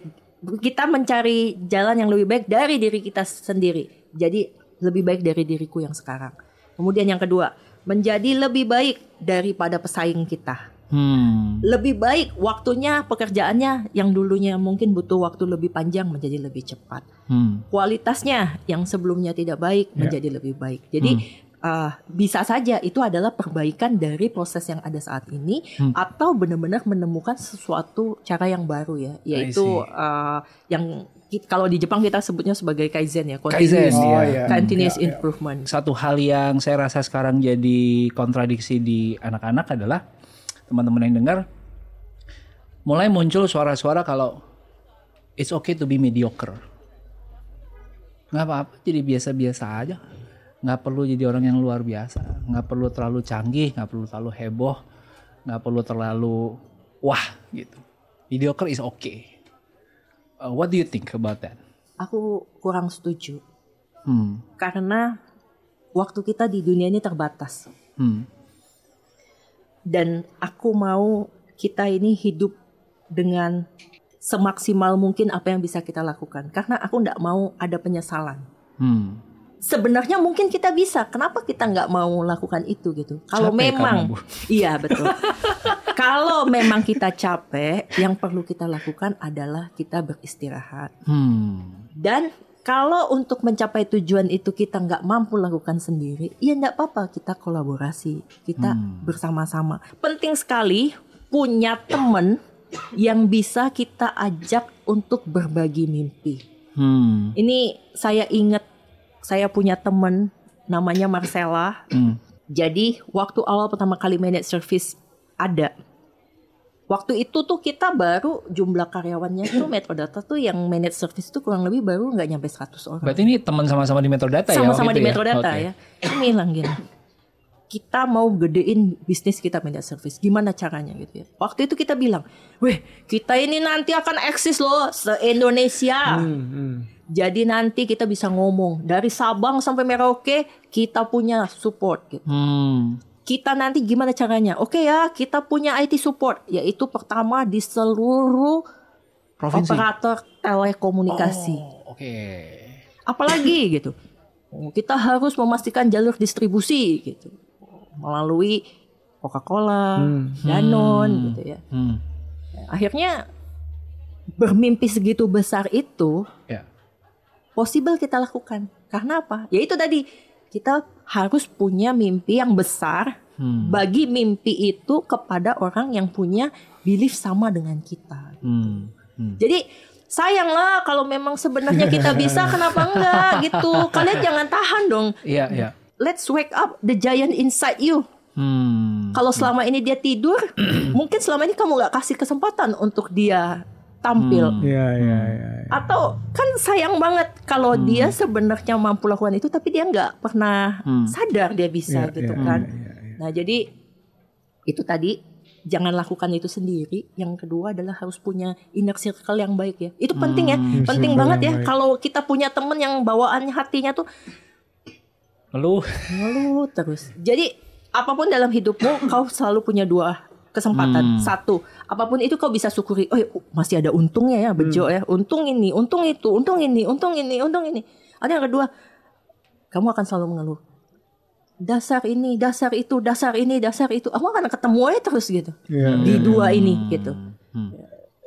Speaker 2: Kita mencari jalan yang lebih baik dari diri kita sendiri. Jadi lebih baik dari diriku yang sekarang. Kemudian yang kedua, menjadi lebih baik daripada pesaing kita.
Speaker 1: Hmm.
Speaker 2: Lebih baik waktunya pekerjaannya yang dulunya mungkin butuh waktu lebih panjang menjadi lebih cepat.
Speaker 1: Hmm.
Speaker 2: kualitasnya yang sebelumnya tidak baik menjadi lebih baik. Jadi uh, bisa saja itu adalah perbaikan dari proses yang ada saat ini atau benar-benar menemukan sesuatu cara yang baru ya, yaitu uh, yang kalau di Jepang kita sebutnya sebagai kaizen ya,
Speaker 1: Kaizen,
Speaker 2: continuous,
Speaker 1: Oh,
Speaker 3: iya.
Speaker 2: continuous
Speaker 3: Iya, iya.
Speaker 2: improvement.
Speaker 1: satu hal yang saya rasa sekarang jadi kontradiksi di anak-anak adalah teman-teman yang dengar mulai muncul suara-suara kalau it's okay to be mediocre. Nggak apa-apa, jadi biasa-biasa aja. Nggak perlu jadi orang yang luar biasa. Nggak perlu terlalu canggih, nggak perlu terlalu heboh, nggak perlu terlalu wah gitu. Mediocre is okay. Uh, what do you think about that?
Speaker 2: Aku kurang setuju
Speaker 1: Hmm.
Speaker 2: karena waktu kita di dunia ini terbatas.
Speaker 1: Hmm.
Speaker 2: dan aku mau kita ini hidup dengan semaksimal mungkin apa yang bisa kita lakukan karena aku nggak mau ada penyesalan
Speaker 1: Hmm.
Speaker 2: Sebenarnya mungkin kita bisa kenapa kita nggak mau lakukan itu gitu kalau
Speaker 1: Capek
Speaker 2: memang
Speaker 1: kamu,
Speaker 2: iya betul kalau memang kita capek yang perlu kita lakukan adalah kita beristirahat
Speaker 1: Hmm.
Speaker 2: dan kalau untuk mencapai tujuan itu kita nggak mampu lakukan sendiri, ya nggak apa-apa kita kolaborasi, kita bersama-sama. Penting sekali punya temen yang bisa kita ajak untuk berbagi mimpi.
Speaker 1: Hmm.
Speaker 2: Ini saya ingat saya punya temen namanya Marcella.
Speaker 1: Hmm.
Speaker 2: Jadi waktu awal pertama kali manage service ada. Waktu itu tuh kita baru jumlah karyawannya itu Metrodata tuh yang manage service tuh kurang lebih baru nggak nyampe 100 orang
Speaker 1: Berarti ini teman sama-sama di Metrodata ya?
Speaker 2: sama-sama di
Speaker 1: itu
Speaker 2: Metrodata
Speaker 1: Oke.
Speaker 2: ya. Ini bilang gini. Kita mau gedein bisnis kita media service. Gimana caranya gitu ya. Waktu itu kita bilang, "Weh, kita ini nanti akan eksis loh se-Indonesia." Jadi nanti kita bisa ngomong dari Sabang sampai Merauke kita punya support gitu.
Speaker 1: Hmm.
Speaker 2: Kita nanti gimana caranya? Oke ya, kita punya IT support yaitu pertama di seluruh
Speaker 1: Provinsi.
Speaker 2: operator telekomunikasi
Speaker 1: Oh, Oke.
Speaker 2: apalagi gitu Kita harus memastikan jalur distribusi gitu melalui Coca-Cola, Danone gitu ya.
Speaker 1: Hmm.
Speaker 2: Akhirnya bermimpi segitu besar itu
Speaker 1: Ya.
Speaker 2: possible kita lakukan. Karena apa? Ya itu tadi kita harus punya mimpi yang besar. Bagi mimpi itu kepada orang yang punya belief sama dengan kita.
Speaker 1: Hmm. Hmm.
Speaker 2: Jadi sayang lah kalau memang sebenarnya kita bisa kenapa enggak gitu. Kalian jangan tahan dong.
Speaker 1: Iya, iya.
Speaker 2: Let's wake up the giant inside you.
Speaker 1: Hmm.
Speaker 2: Kalau selama ini dia tidur, mungkin selama ini kamu nggak kasih kesempatan untuk dia tampil.
Speaker 3: Iya, iya, iya.
Speaker 2: Atau kan sayang banget kalau
Speaker 3: Hmm.
Speaker 2: dia sebenarnya mampu lakukan itu, tapi dia nggak pernah
Speaker 1: Hmm.
Speaker 2: sadar dia bisa
Speaker 3: Iya,
Speaker 2: gitu
Speaker 3: iya,
Speaker 2: kan.
Speaker 3: iya, iya.
Speaker 2: Nah jadi itu tadi jangan lakukan itu sendiri. Yang kedua adalah harus punya inner circle yang baik ya. Itu penting ya,
Speaker 3: Inner
Speaker 2: penting banget ya. Kalau kita punya temen yang bawaannya hatinya tuh
Speaker 1: Lalu
Speaker 2: ngeluh terus. Jadi apa pun dalam hidupmu kau selalu punya dua kesempatan. Satu, apa pun itu kau bisa syukuri. Oh, masih ada untungnya ya, bejo ya. Untung ini, untung itu, untung ini, untung ini, untung ini. Ada yang kedua, kamu akan selalu mengeluh. Dasar ini, dasar itu, dasar ini, dasar itu. Kamu akan ketemu aja terus gitu.
Speaker 3: Iya,
Speaker 2: Di dua ini gitu.
Speaker 1: Hmm.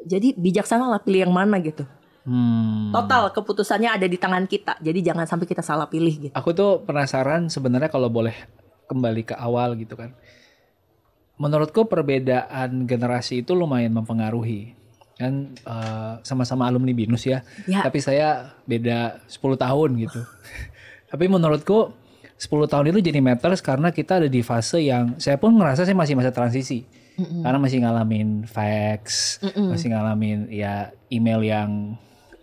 Speaker 2: Jadi bijaksana lah pilih yang mana gitu.
Speaker 1: Hmm.
Speaker 2: Total keputusannya ada di tangan kita. Jadi jangan sampai kita salah pilih gitu.
Speaker 1: Aku tuh penasaran sebenarnya kalau boleh kembali ke awal gitu kan. Menurutku perbedaan generasi itu lumayan mempengaruhi. Kan eh, sama-sama alumni BINUS ya.
Speaker 2: Ya.
Speaker 1: Tapi saya beda 10 tahun gitu. Tapi menurutku 10 tahun itu jadi matters karena kita ada di fase yang saya pun ngerasa saya masih masa transisi. Karena masih ngalamin fax, masih ngalamin ya email yang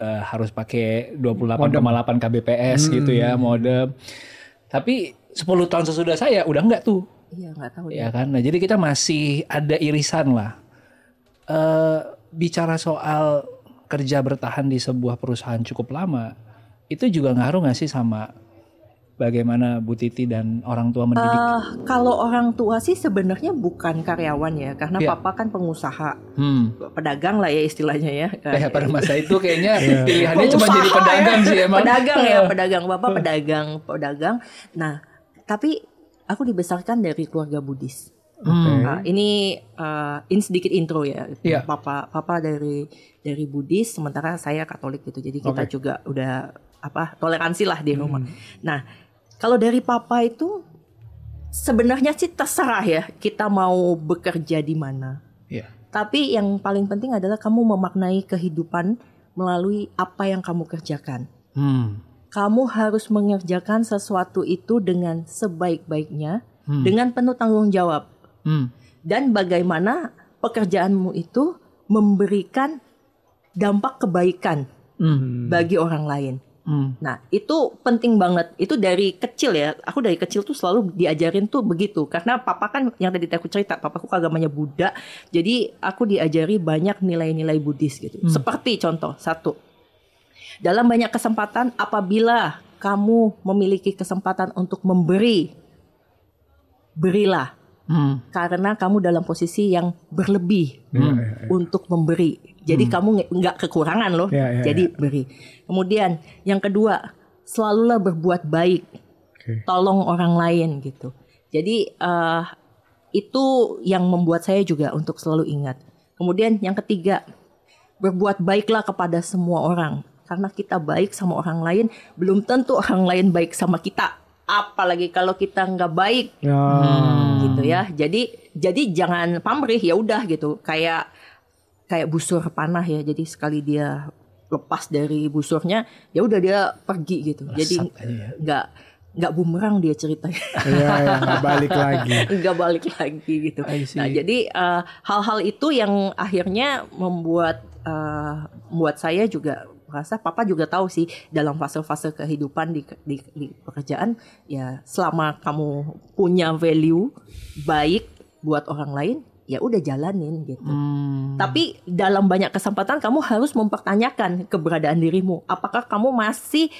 Speaker 1: eh, harus pakai 28,8 kbps gitu ya modem. Tapi 10 tahun sesudah saya udah enggak tuh.
Speaker 2: Iya nggak tahu
Speaker 1: Ya kan. Nah, jadi kita masih ada irisan lah. Eh bicara soal kerja bertahan di sebuah perusahaan cukup lama, itu juga ngaruh nggak sih sama bagaimana Bu Titi dan orang tua mendidik?
Speaker 2: Eh, kalau orang tua sih sebenarnya bukan karyawan ya, karena
Speaker 1: Iya.
Speaker 2: papa kan pengusaha,
Speaker 1: Hmm.
Speaker 2: pedagang lah ya istilahnya ya.
Speaker 1: Ya, pada masa itu kayaknya pilihannya cuma jadi pedagang
Speaker 2: ya.
Speaker 1: sih emang.
Speaker 2: Pedagang ya, pedagang bapak pedagang, pedagang. Nah, tapi aku dibesarkan dari keluarga Buddhis.
Speaker 1: Hmm.
Speaker 2: Nah, ini uh, ini sedikit intro ya.
Speaker 1: Iya.
Speaker 2: Papa papa dari dari Buddhis, sementara saya Katolik gitu. Jadi kita juga udah apa toleransi lah di rumah. Nah, kalau dari papa itu sebenarnya sih terserah ya kita mau bekerja di mana.
Speaker 1: Iya.
Speaker 2: Tapi yang paling penting adalah kamu memaknai kehidupan melalui apa yang kamu kerjakan.
Speaker 1: Hmm.
Speaker 2: Kamu harus mengerjakan sesuatu itu dengan sebaik-baiknya,
Speaker 1: Hmm.
Speaker 2: dengan penuh tanggung jawab
Speaker 1: Hmm.
Speaker 2: dan bagaimana pekerjaanmu itu memberikan dampak kebaikan
Speaker 1: Hmm.
Speaker 2: bagi orang lain.
Speaker 1: Hmm.
Speaker 2: Nah, itu penting banget. Itu dari kecil ya. Aku dari kecil tuh selalu diajarin tuh begitu. Karena papa kan yang tadi aku cerita, papaku agamanya Buddha. Jadi aku diajari banyak nilai-nilai Buddhis gitu. Seperti contoh satu. Dalam banyak kesempatan apabila kamu memiliki kesempatan untuk memberi, berilah
Speaker 1: Hmm.
Speaker 2: karena kamu dalam posisi yang berlebih
Speaker 3: Iya, iya, iya.
Speaker 2: untuk memberi. Jadi kamu nge- nggak kekurangan loh.
Speaker 3: Ya, ya,
Speaker 2: Jadi beri. Kemudian yang kedua, selalulah berbuat baik.
Speaker 3: Oke.
Speaker 2: Tolong orang lain gitu. Jadi eh, itu yang membuat saya juga untuk selalu ingat. Kemudian yang ketiga, berbuat baiklah kepada semua orang. Karena kita baik sama orang lain, belum tentu orang lain baik sama kita. Apalagi kalau kita nggak baik
Speaker 3: Ya.
Speaker 2: gitu ya. Jadi jadi jangan pamrih ya udah gitu. Kayak kayak busur panah ya. Jadi sekali dia lepas dari busurnya, ya udah dia pergi gitu. Jadi
Speaker 1: aja ya.
Speaker 2: nggak nggak bumerang dia ceritanya.
Speaker 3: Iya, ya, nggak balik lagi.
Speaker 2: nggak balik lagi gitu. Nah, jadi eh, hal-hal itu yang akhirnya membuat eh, membuat saya juga merasa papa juga tahu sih dalam fase-fase kehidupan di, di, di pekerjaan ya selama kamu punya value baik buat orang lain ya udah jalanin gitu.
Speaker 1: Hmm.
Speaker 2: Tapi dalam banyak kesempatan kamu harus mempertanyakan keberadaan dirimu. Apakah kamu masih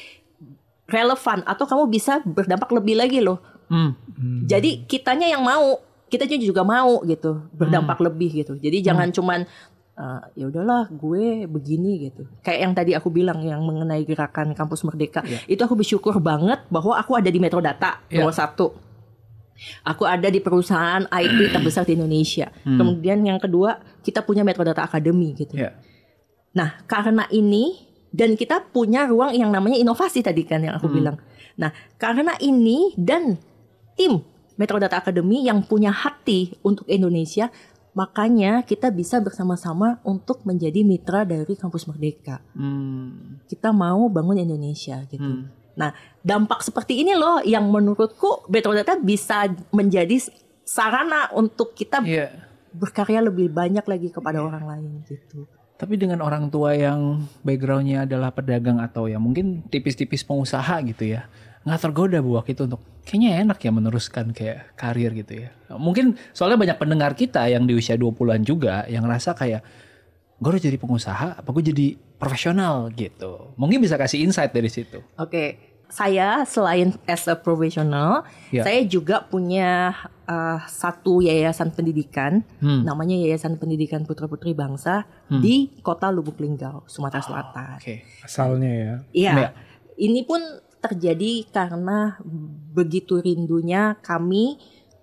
Speaker 2: relevan atau kamu bisa berdampak lebih lagi loh.
Speaker 1: Hmm.
Speaker 2: Jadi kitanya yang mau, kitanya juga mau gitu, berdampak
Speaker 1: Hmm.
Speaker 2: lebih gitu. Jadi jangan cuman eh, ya udahlah gue begini gitu. Kayak yang tadi aku bilang yang mengenai gerakan kampus merdeka,
Speaker 1: Iya.
Speaker 2: itu aku bersyukur banget bahwa aku ada di Metrodata
Speaker 1: Iya.
Speaker 2: nomor satu. Aku ada di perusahaan IT terbesar di Indonesia.
Speaker 1: Hmm.
Speaker 2: Kemudian yang kedua kita punya Metrodata Academy gitu.
Speaker 1: Ya.
Speaker 2: Nah, karena ini dan kita punya ruang yang namanya inovasi tadi kan yang aku
Speaker 1: Hmm.
Speaker 2: bilang. Nah, karena ini dan tim Metrodata Academy yang punya hati untuk Indonesia, makanya kita bisa bersama-sama untuk menjadi mitra dari Kampus Merdeka.
Speaker 1: Hmm.
Speaker 2: Kita mau bangun Indonesia gitu.
Speaker 1: Hmm.
Speaker 2: Nah, dampak seperti ini loh yang menurutku Metrodata bisa menjadi sarana untuk kita
Speaker 1: Iya.
Speaker 2: berkarya lebih banyak lagi kepada orang lain gitu.
Speaker 1: Tapi dengan orang tua yang backgroundnya adalah pedagang atau ya mungkin tipis-tipis pengusaha gitu ya, nggak tergoda bu waktu itu untuk kayaknya enak ya meneruskan kayak karir gitu ya. Mungkin soalnya banyak pendengar kita yang di usia 20-an juga yang ngerasa kayak gue harus jadi pengusaha apa gue jadi profesional gitu. Mungkin bisa kasih insight dari situ.
Speaker 2: Oke, saya selain as a professional,
Speaker 1: Ya.
Speaker 2: saya juga punya uh, satu yayasan pendidikan,
Speaker 1: Hmm.
Speaker 2: namanya Yayasan Pendidikan Putra Putri Bangsa di Kota Lubuk Linggau, Sumatera Selatan.
Speaker 1: Oke.
Speaker 3: Asalnya ya.
Speaker 2: Iya,
Speaker 1: Ya.
Speaker 2: ini pun terjadi karena begitu rindunya kami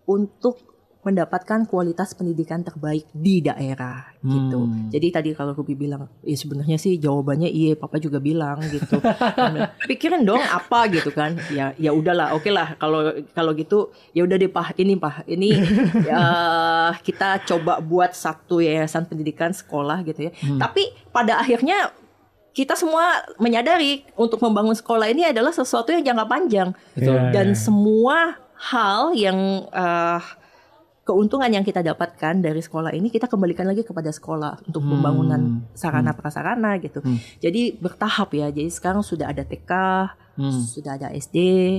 Speaker 2: untuk mendapatkan kualitas pendidikan terbaik di daerah gitu.
Speaker 1: Hmm.
Speaker 2: Jadi tadi kalau Ruby bilang, ya sebenarnya sih jawabannya iya, Papa juga bilang gitu. Pikirin dong apa gitu kan? Ya ya udahlah, oke lah kalau kalau gitu ya udah deh Pak, ini Pak, ini eh, kita coba buat satu yayasan pendidikan sekolah gitu ya. Tapi pada akhirnya kita semua menyadari untuk membangun sekolah ini adalah sesuatu yang jangka panjang
Speaker 1: Betul.
Speaker 3: Iya,
Speaker 2: dan
Speaker 3: iya.
Speaker 2: semua hal yang eh, keuntungan yang kita dapatkan dari sekolah ini kita kembalikan lagi kepada sekolah untuk
Speaker 1: Hmm.
Speaker 2: pembangunan sarana prasarana gitu.
Speaker 1: Hmm.
Speaker 2: Jadi bertahap ya. Jadi sekarang sudah ada TK,
Speaker 1: Hmm.
Speaker 2: sudah ada SD,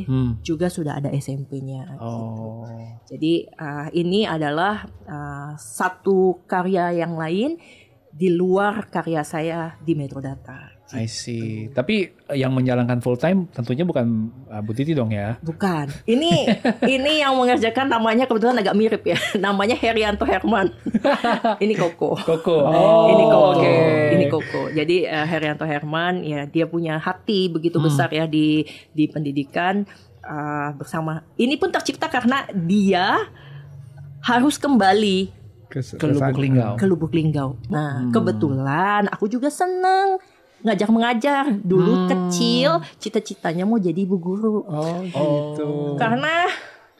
Speaker 1: Hmm.
Speaker 2: juga sudah ada SMP-nya.
Speaker 1: Oh.
Speaker 2: Jadi uh, ini adalah uh, satu karya yang lain di luar karya saya di Metrodata.
Speaker 1: I see. Tapi eh, yang menjalankan full time tentunya bukan uh, Bu Titi dong ya.
Speaker 2: Bukan. Ini ini yang mengerjakan namanya kebetulan agak mirip ya. Namanya Herianto Herman. ini Koko.
Speaker 1: Koko.
Speaker 2: ini Koko.
Speaker 1: oke.
Speaker 2: Ini Koko. Jadi uh, Herianto Herman ya dia punya hati begitu
Speaker 1: Hmm.
Speaker 2: besar ya di di pendidikan uh, bersama. Ini pun tercipta karena dia harus kembali
Speaker 3: Kes-
Speaker 1: Ke Lubuk Linggau.
Speaker 2: ke Lubuk Linggau. Nah,
Speaker 1: Hmm.
Speaker 2: kebetulan aku juga seneng ngajak mengajar. Dulu
Speaker 1: Hmm.
Speaker 2: kecil cita-citanya mau jadi ibu guru.
Speaker 3: Oh gitu.
Speaker 2: Karena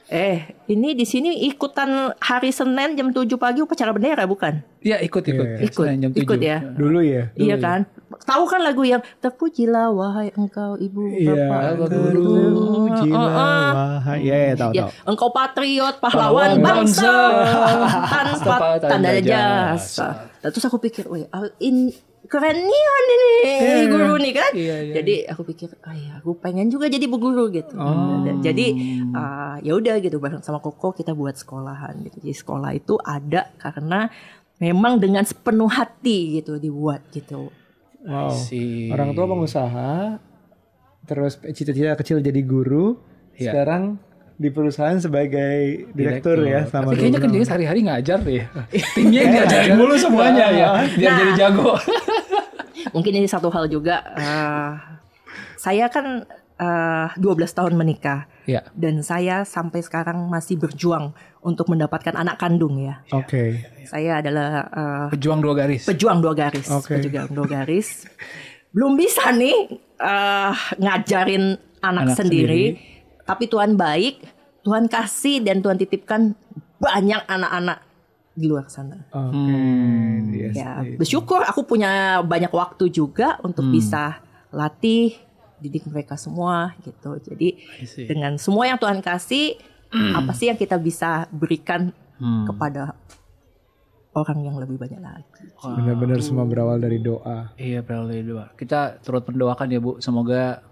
Speaker 2: eh ini di sini ikutan hari Senin jam 7 pagi upacara bendera bukan?
Speaker 1: Iya ikut ikut.
Speaker 3: Iya,
Speaker 2: Ikut,
Speaker 1: Senin jam
Speaker 2: ikut
Speaker 1: 7.
Speaker 2: ya.
Speaker 3: Dulu ya.
Speaker 2: Iya kan? Tahu kan lagu yang terpujilah wahai engkau ibu
Speaker 3: Iya.
Speaker 2: bapak
Speaker 3: Dulu Jila
Speaker 2: Uh, uh.
Speaker 3: wahai. Iya, iya, tahu
Speaker 2: Ya,
Speaker 3: tahu.
Speaker 2: engkau patriot, pahlawan
Speaker 1: Pahlawan
Speaker 2: bangsa,
Speaker 1: bangsa,
Speaker 2: tanpa
Speaker 1: tanpa tanda
Speaker 2: tanda
Speaker 1: jasa.
Speaker 2: jasa. Nah, terus aku pikir, in keren nih ini guru nih kan.
Speaker 1: Iya, iya.
Speaker 2: Jadi aku pikir, ah ya, aku pengen juga jadi bu guru gitu.
Speaker 3: Oh.
Speaker 2: Jadi ah, ya udah gitu bareng sama Koko kita buat sekolahan gitu. Jadi sekolah itu ada karena memang dengan sepenuh hati gitu dibuat gitu.
Speaker 3: Wow. Orang tua pengusaha, terus cita-cita kecil jadi guru,
Speaker 1: Iya.
Speaker 3: sekarang di perusahaan sebagai direktur, ya
Speaker 1: Tapi
Speaker 3: sama
Speaker 1: kayaknya
Speaker 3: dulu.
Speaker 1: kan dia sehari-hari ngajar deh. Timnya diajarin mulu semuanya ya. Biar
Speaker 2: Nah.
Speaker 1: jadi jago.
Speaker 2: Mungkin ini satu hal juga. eh, saya kan eh, 12 tahun menikah
Speaker 1: Iya.
Speaker 2: dan saya sampai sekarang masih berjuang untuk mendapatkan anak kandung ya.
Speaker 3: Oke.
Speaker 2: Saya adalah eh,
Speaker 1: Pejuang dua garis.
Speaker 2: pejuang dua garis,
Speaker 3: Oke.
Speaker 2: pejuang dua garis. Belum bisa nih eh, ngajarin anak,
Speaker 1: Anak
Speaker 2: sendiri, tapi Tuhan baik, Tuhan kasih dan Tuhan titipkan banyak anak-anak di luar sana.
Speaker 3: Oke.
Speaker 1: Hmm.
Speaker 3: Yes,
Speaker 2: Ya,
Speaker 3: yes.
Speaker 2: bersyukur aku punya banyak waktu juga untuk
Speaker 1: Hmm.
Speaker 2: bisa latih, didik mereka semua gitu. Jadi dengan semua yang Tuhan kasih, apa sih yang kita bisa berikan
Speaker 1: Hmm.
Speaker 2: kepada orang yang lebih banyak lagi?
Speaker 3: Benar-benar semua berawal dari doa.
Speaker 1: Iya, berawal dari doa. Kita turut mendoakan ya Bu, semoga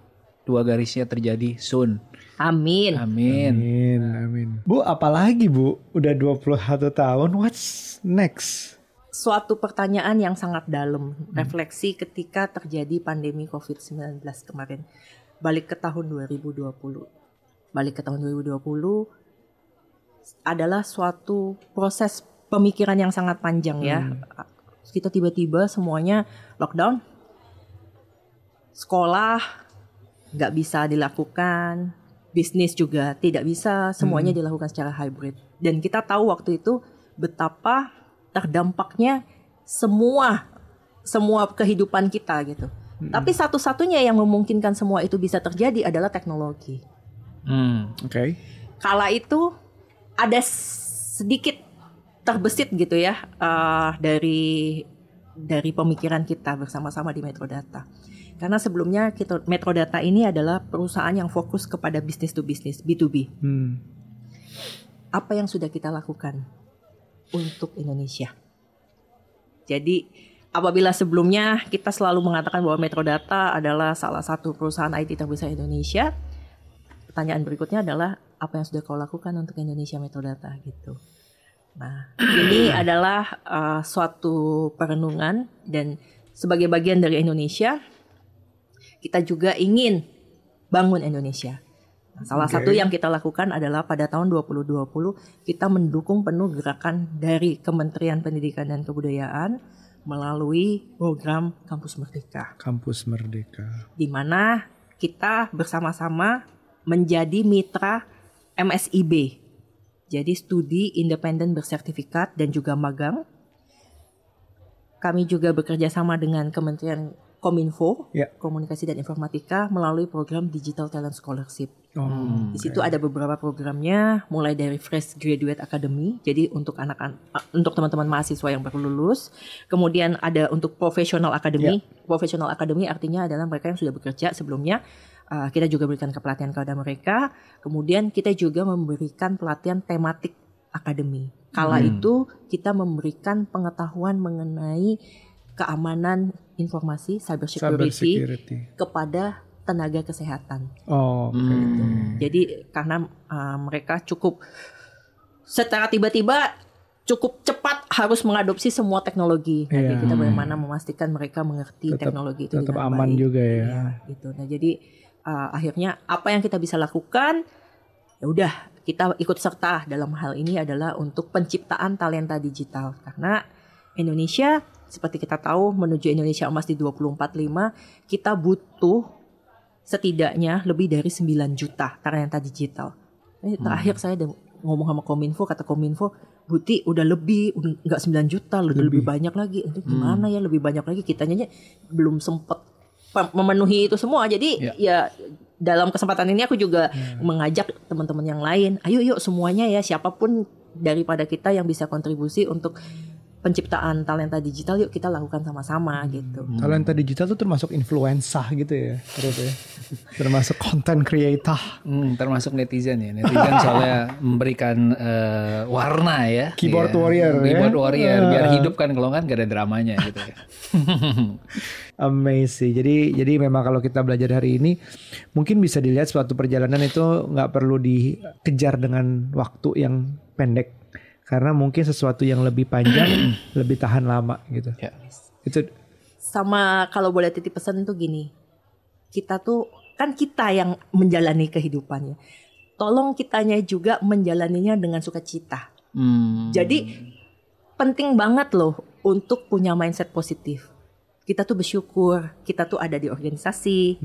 Speaker 1: dua garisnya terjadi soon.
Speaker 2: Amin.
Speaker 1: Amin.
Speaker 3: Amin, amin. Bu, apalagi Bu? Udah 21 tahun, what's next?
Speaker 2: Suatu pertanyaan yang sangat dalam,
Speaker 1: Hmm.
Speaker 2: refleksi ketika terjadi pandemi COVID-19 kemarin. Balik ke tahun 2020. Balik ke tahun 2020 adalah suatu proses pemikiran yang sangat panjang ya.
Speaker 1: Hmm.
Speaker 2: Kita tiba-tiba semuanya lockdown. Sekolah nggak bisa dilakukan, bisnis juga tidak bisa, semuanya dilakukan secara hybrid. Dan kita tahu waktu itu betapa terdampaknya semua semua kehidupan kita gitu. Tapi satu-satunya yang memungkinkan semua itu bisa terjadi adalah teknologi.
Speaker 1: Hmm.
Speaker 3: Oke.
Speaker 2: Kala itu ada sedikit terbesit gitu ya eh, dari dari pemikiran kita bersama-sama di Metrodata. Karena sebelumnya kita Metrodata ini adalah perusahaan yang fokus kepada bisnis to bisnis B2B.
Speaker 3: Hmm.
Speaker 2: Apa yang sudah kita lakukan untuk Indonesia? Jadi apabila sebelumnya kita selalu mengatakan bahwa Metrodata adalah salah satu perusahaan IT terbesar Indonesia, pertanyaan berikutnya adalah apa yang sudah kau lakukan untuk Indonesia Metrodata gitu. Nah, ini adalah uh, suatu perenungan dan sebagai bagian dari Indonesia, kita juga ingin bangun Indonesia. Nah, salah
Speaker 3: Oke.
Speaker 2: satu yang kita lakukan adalah pada tahun 2020 kita mendukung penuh gerakan dari Kementerian Pendidikan dan Kebudayaan melalui program Kampus Merdeka
Speaker 3: Kampus Merdeka.
Speaker 2: di mana kita bersama-sama menjadi mitra MSIB. Jadi studi independen bersertifikat dan juga magang. Kami juga bekerja sama dengan Kementerian Kominfo,
Speaker 3: Ya.
Speaker 2: Komunikasi dan Informatika melalui program Digital Talent Scholarship.
Speaker 3: Oh.
Speaker 2: Di situ ada beberapa programnya, mulai dari Fresh Graduate Academy, jadi untuk anak-anak, untuk teman-teman mahasiswa yang baru lulus. Kemudian ada untuk Professional Academy. Professional Academy artinya adalah mereka yang sudah bekerja sebelumnya. Uh, kita juga berikan kepelatihan kepada mereka. Kemudian kita juga memberikan pelatihan tematik akademi. Kala itu kita memberikan pengetahuan mengenai keamanan informasi cyber
Speaker 3: Cyber
Speaker 2: security
Speaker 3: security.
Speaker 2: kepada tenaga kesehatan.
Speaker 3: Oh, oke.
Speaker 2: Jadi karena uh, mereka cukup secara tiba-tiba cukup cepat harus mengadopsi semua teknologi. Jadi
Speaker 3: Iya.
Speaker 2: kita bagaimana memastikan mereka mengerti
Speaker 3: Tetap-
Speaker 2: teknologi itu
Speaker 3: tetap
Speaker 2: dengan
Speaker 3: aman
Speaker 2: baik.
Speaker 3: juga ya.
Speaker 2: Iya, gitu. Nah, jadi uh, akhirnya apa yang kita bisa lakukan ya udah kita ikut serta dalam hal ini adalah untuk penciptaan talenta digital karena Indonesia seperti kita tahu menuju Indonesia emas di 2045 kita butuh setidaknya lebih dari 9 juta talenta digital. Ini terakhir saya udah ngomong sama Kominfo kata Kominfo Buti udah lebih nggak 9 juta udah lebih, banyak lagi. Itu gimana ya lebih banyak lagi? Kitanya belum sempet pe- memenuhi itu semua. Jadi ya. dalam kesempatan ini aku juga mengajak teman-teman yang lain ayo yuk semuanya ya siapa pun daripada kita yang bisa kontribusi untuk penciptaan talenta digital yuk kita lakukan sama-sama gitu
Speaker 3: Talenta digital tuh termasuk influencer gitu ya, terus ya. termasuk content creator.
Speaker 1: Hmm, termasuk netizen ya. Netizen soalnya memberikan eh, warna ya.
Speaker 3: Keyboard
Speaker 1: Iya.
Speaker 3: warrior, ya.
Speaker 1: Keyboard warrior biar hidup kan kalau kan gak ada dramanya gitu ya.
Speaker 3: Amazing. Jadi jadi memang kalau kita belajar hari ini mungkin bisa dilihat suatu perjalanan itu nggak perlu dikejar dengan waktu yang pendek karena mungkin sesuatu yang lebih panjang lebih tahan lama gitu.
Speaker 1: Ya.
Speaker 3: Itu
Speaker 2: sama kalau boleh titip pesan tuh gini kita tuh kan kita yang menjalani kehidupannya tolong kitanya juga menjalaninya dengan sukacita
Speaker 1: Hmm.
Speaker 2: jadi penting banget loh untuk punya mindset positif kita tuh bersyukur kita tuh ada di organisasi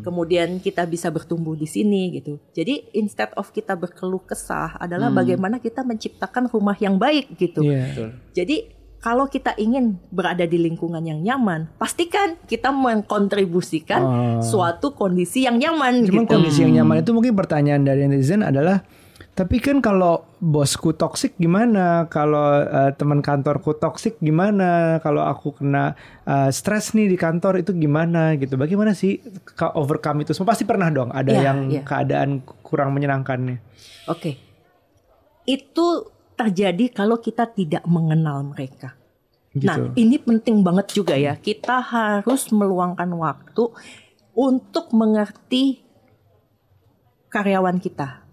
Speaker 2: kemudian kita bisa bertumbuh di sini gitu jadi instead of kita berkeluh kesah adalah bagaimana kita menciptakan rumah yang baik gitu
Speaker 3: Iya.
Speaker 1: Betul.
Speaker 2: jadi kalau kita ingin berada di lingkungan yang nyaman, pastikan kita mengkontribusikan
Speaker 3: Oh.
Speaker 2: suatu kondisi yang nyaman
Speaker 3: Cuman
Speaker 2: gitu.
Speaker 3: kondisi yang nyaman itu mungkin pertanyaan dari netizen adalah tapi kan kalau bosku toksik gimana? Kalau eh, teman kantorku toksik gimana? Kalau aku kena eh, stres nih di kantor itu gimana gitu? Bagaimana sih overcome itu semua? Pasti pernah dong ada
Speaker 2: Iya,
Speaker 3: yang
Speaker 2: iya.
Speaker 3: keadaan kurang menyenangkannya.
Speaker 2: Oke. Itu terjadi kalau kita tidak mengenal mereka.
Speaker 3: Gitu.
Speaker 2: Nah, ini penting banget juga ya. Kita harus meluangkan waktu untuk mengerti karyawan kita.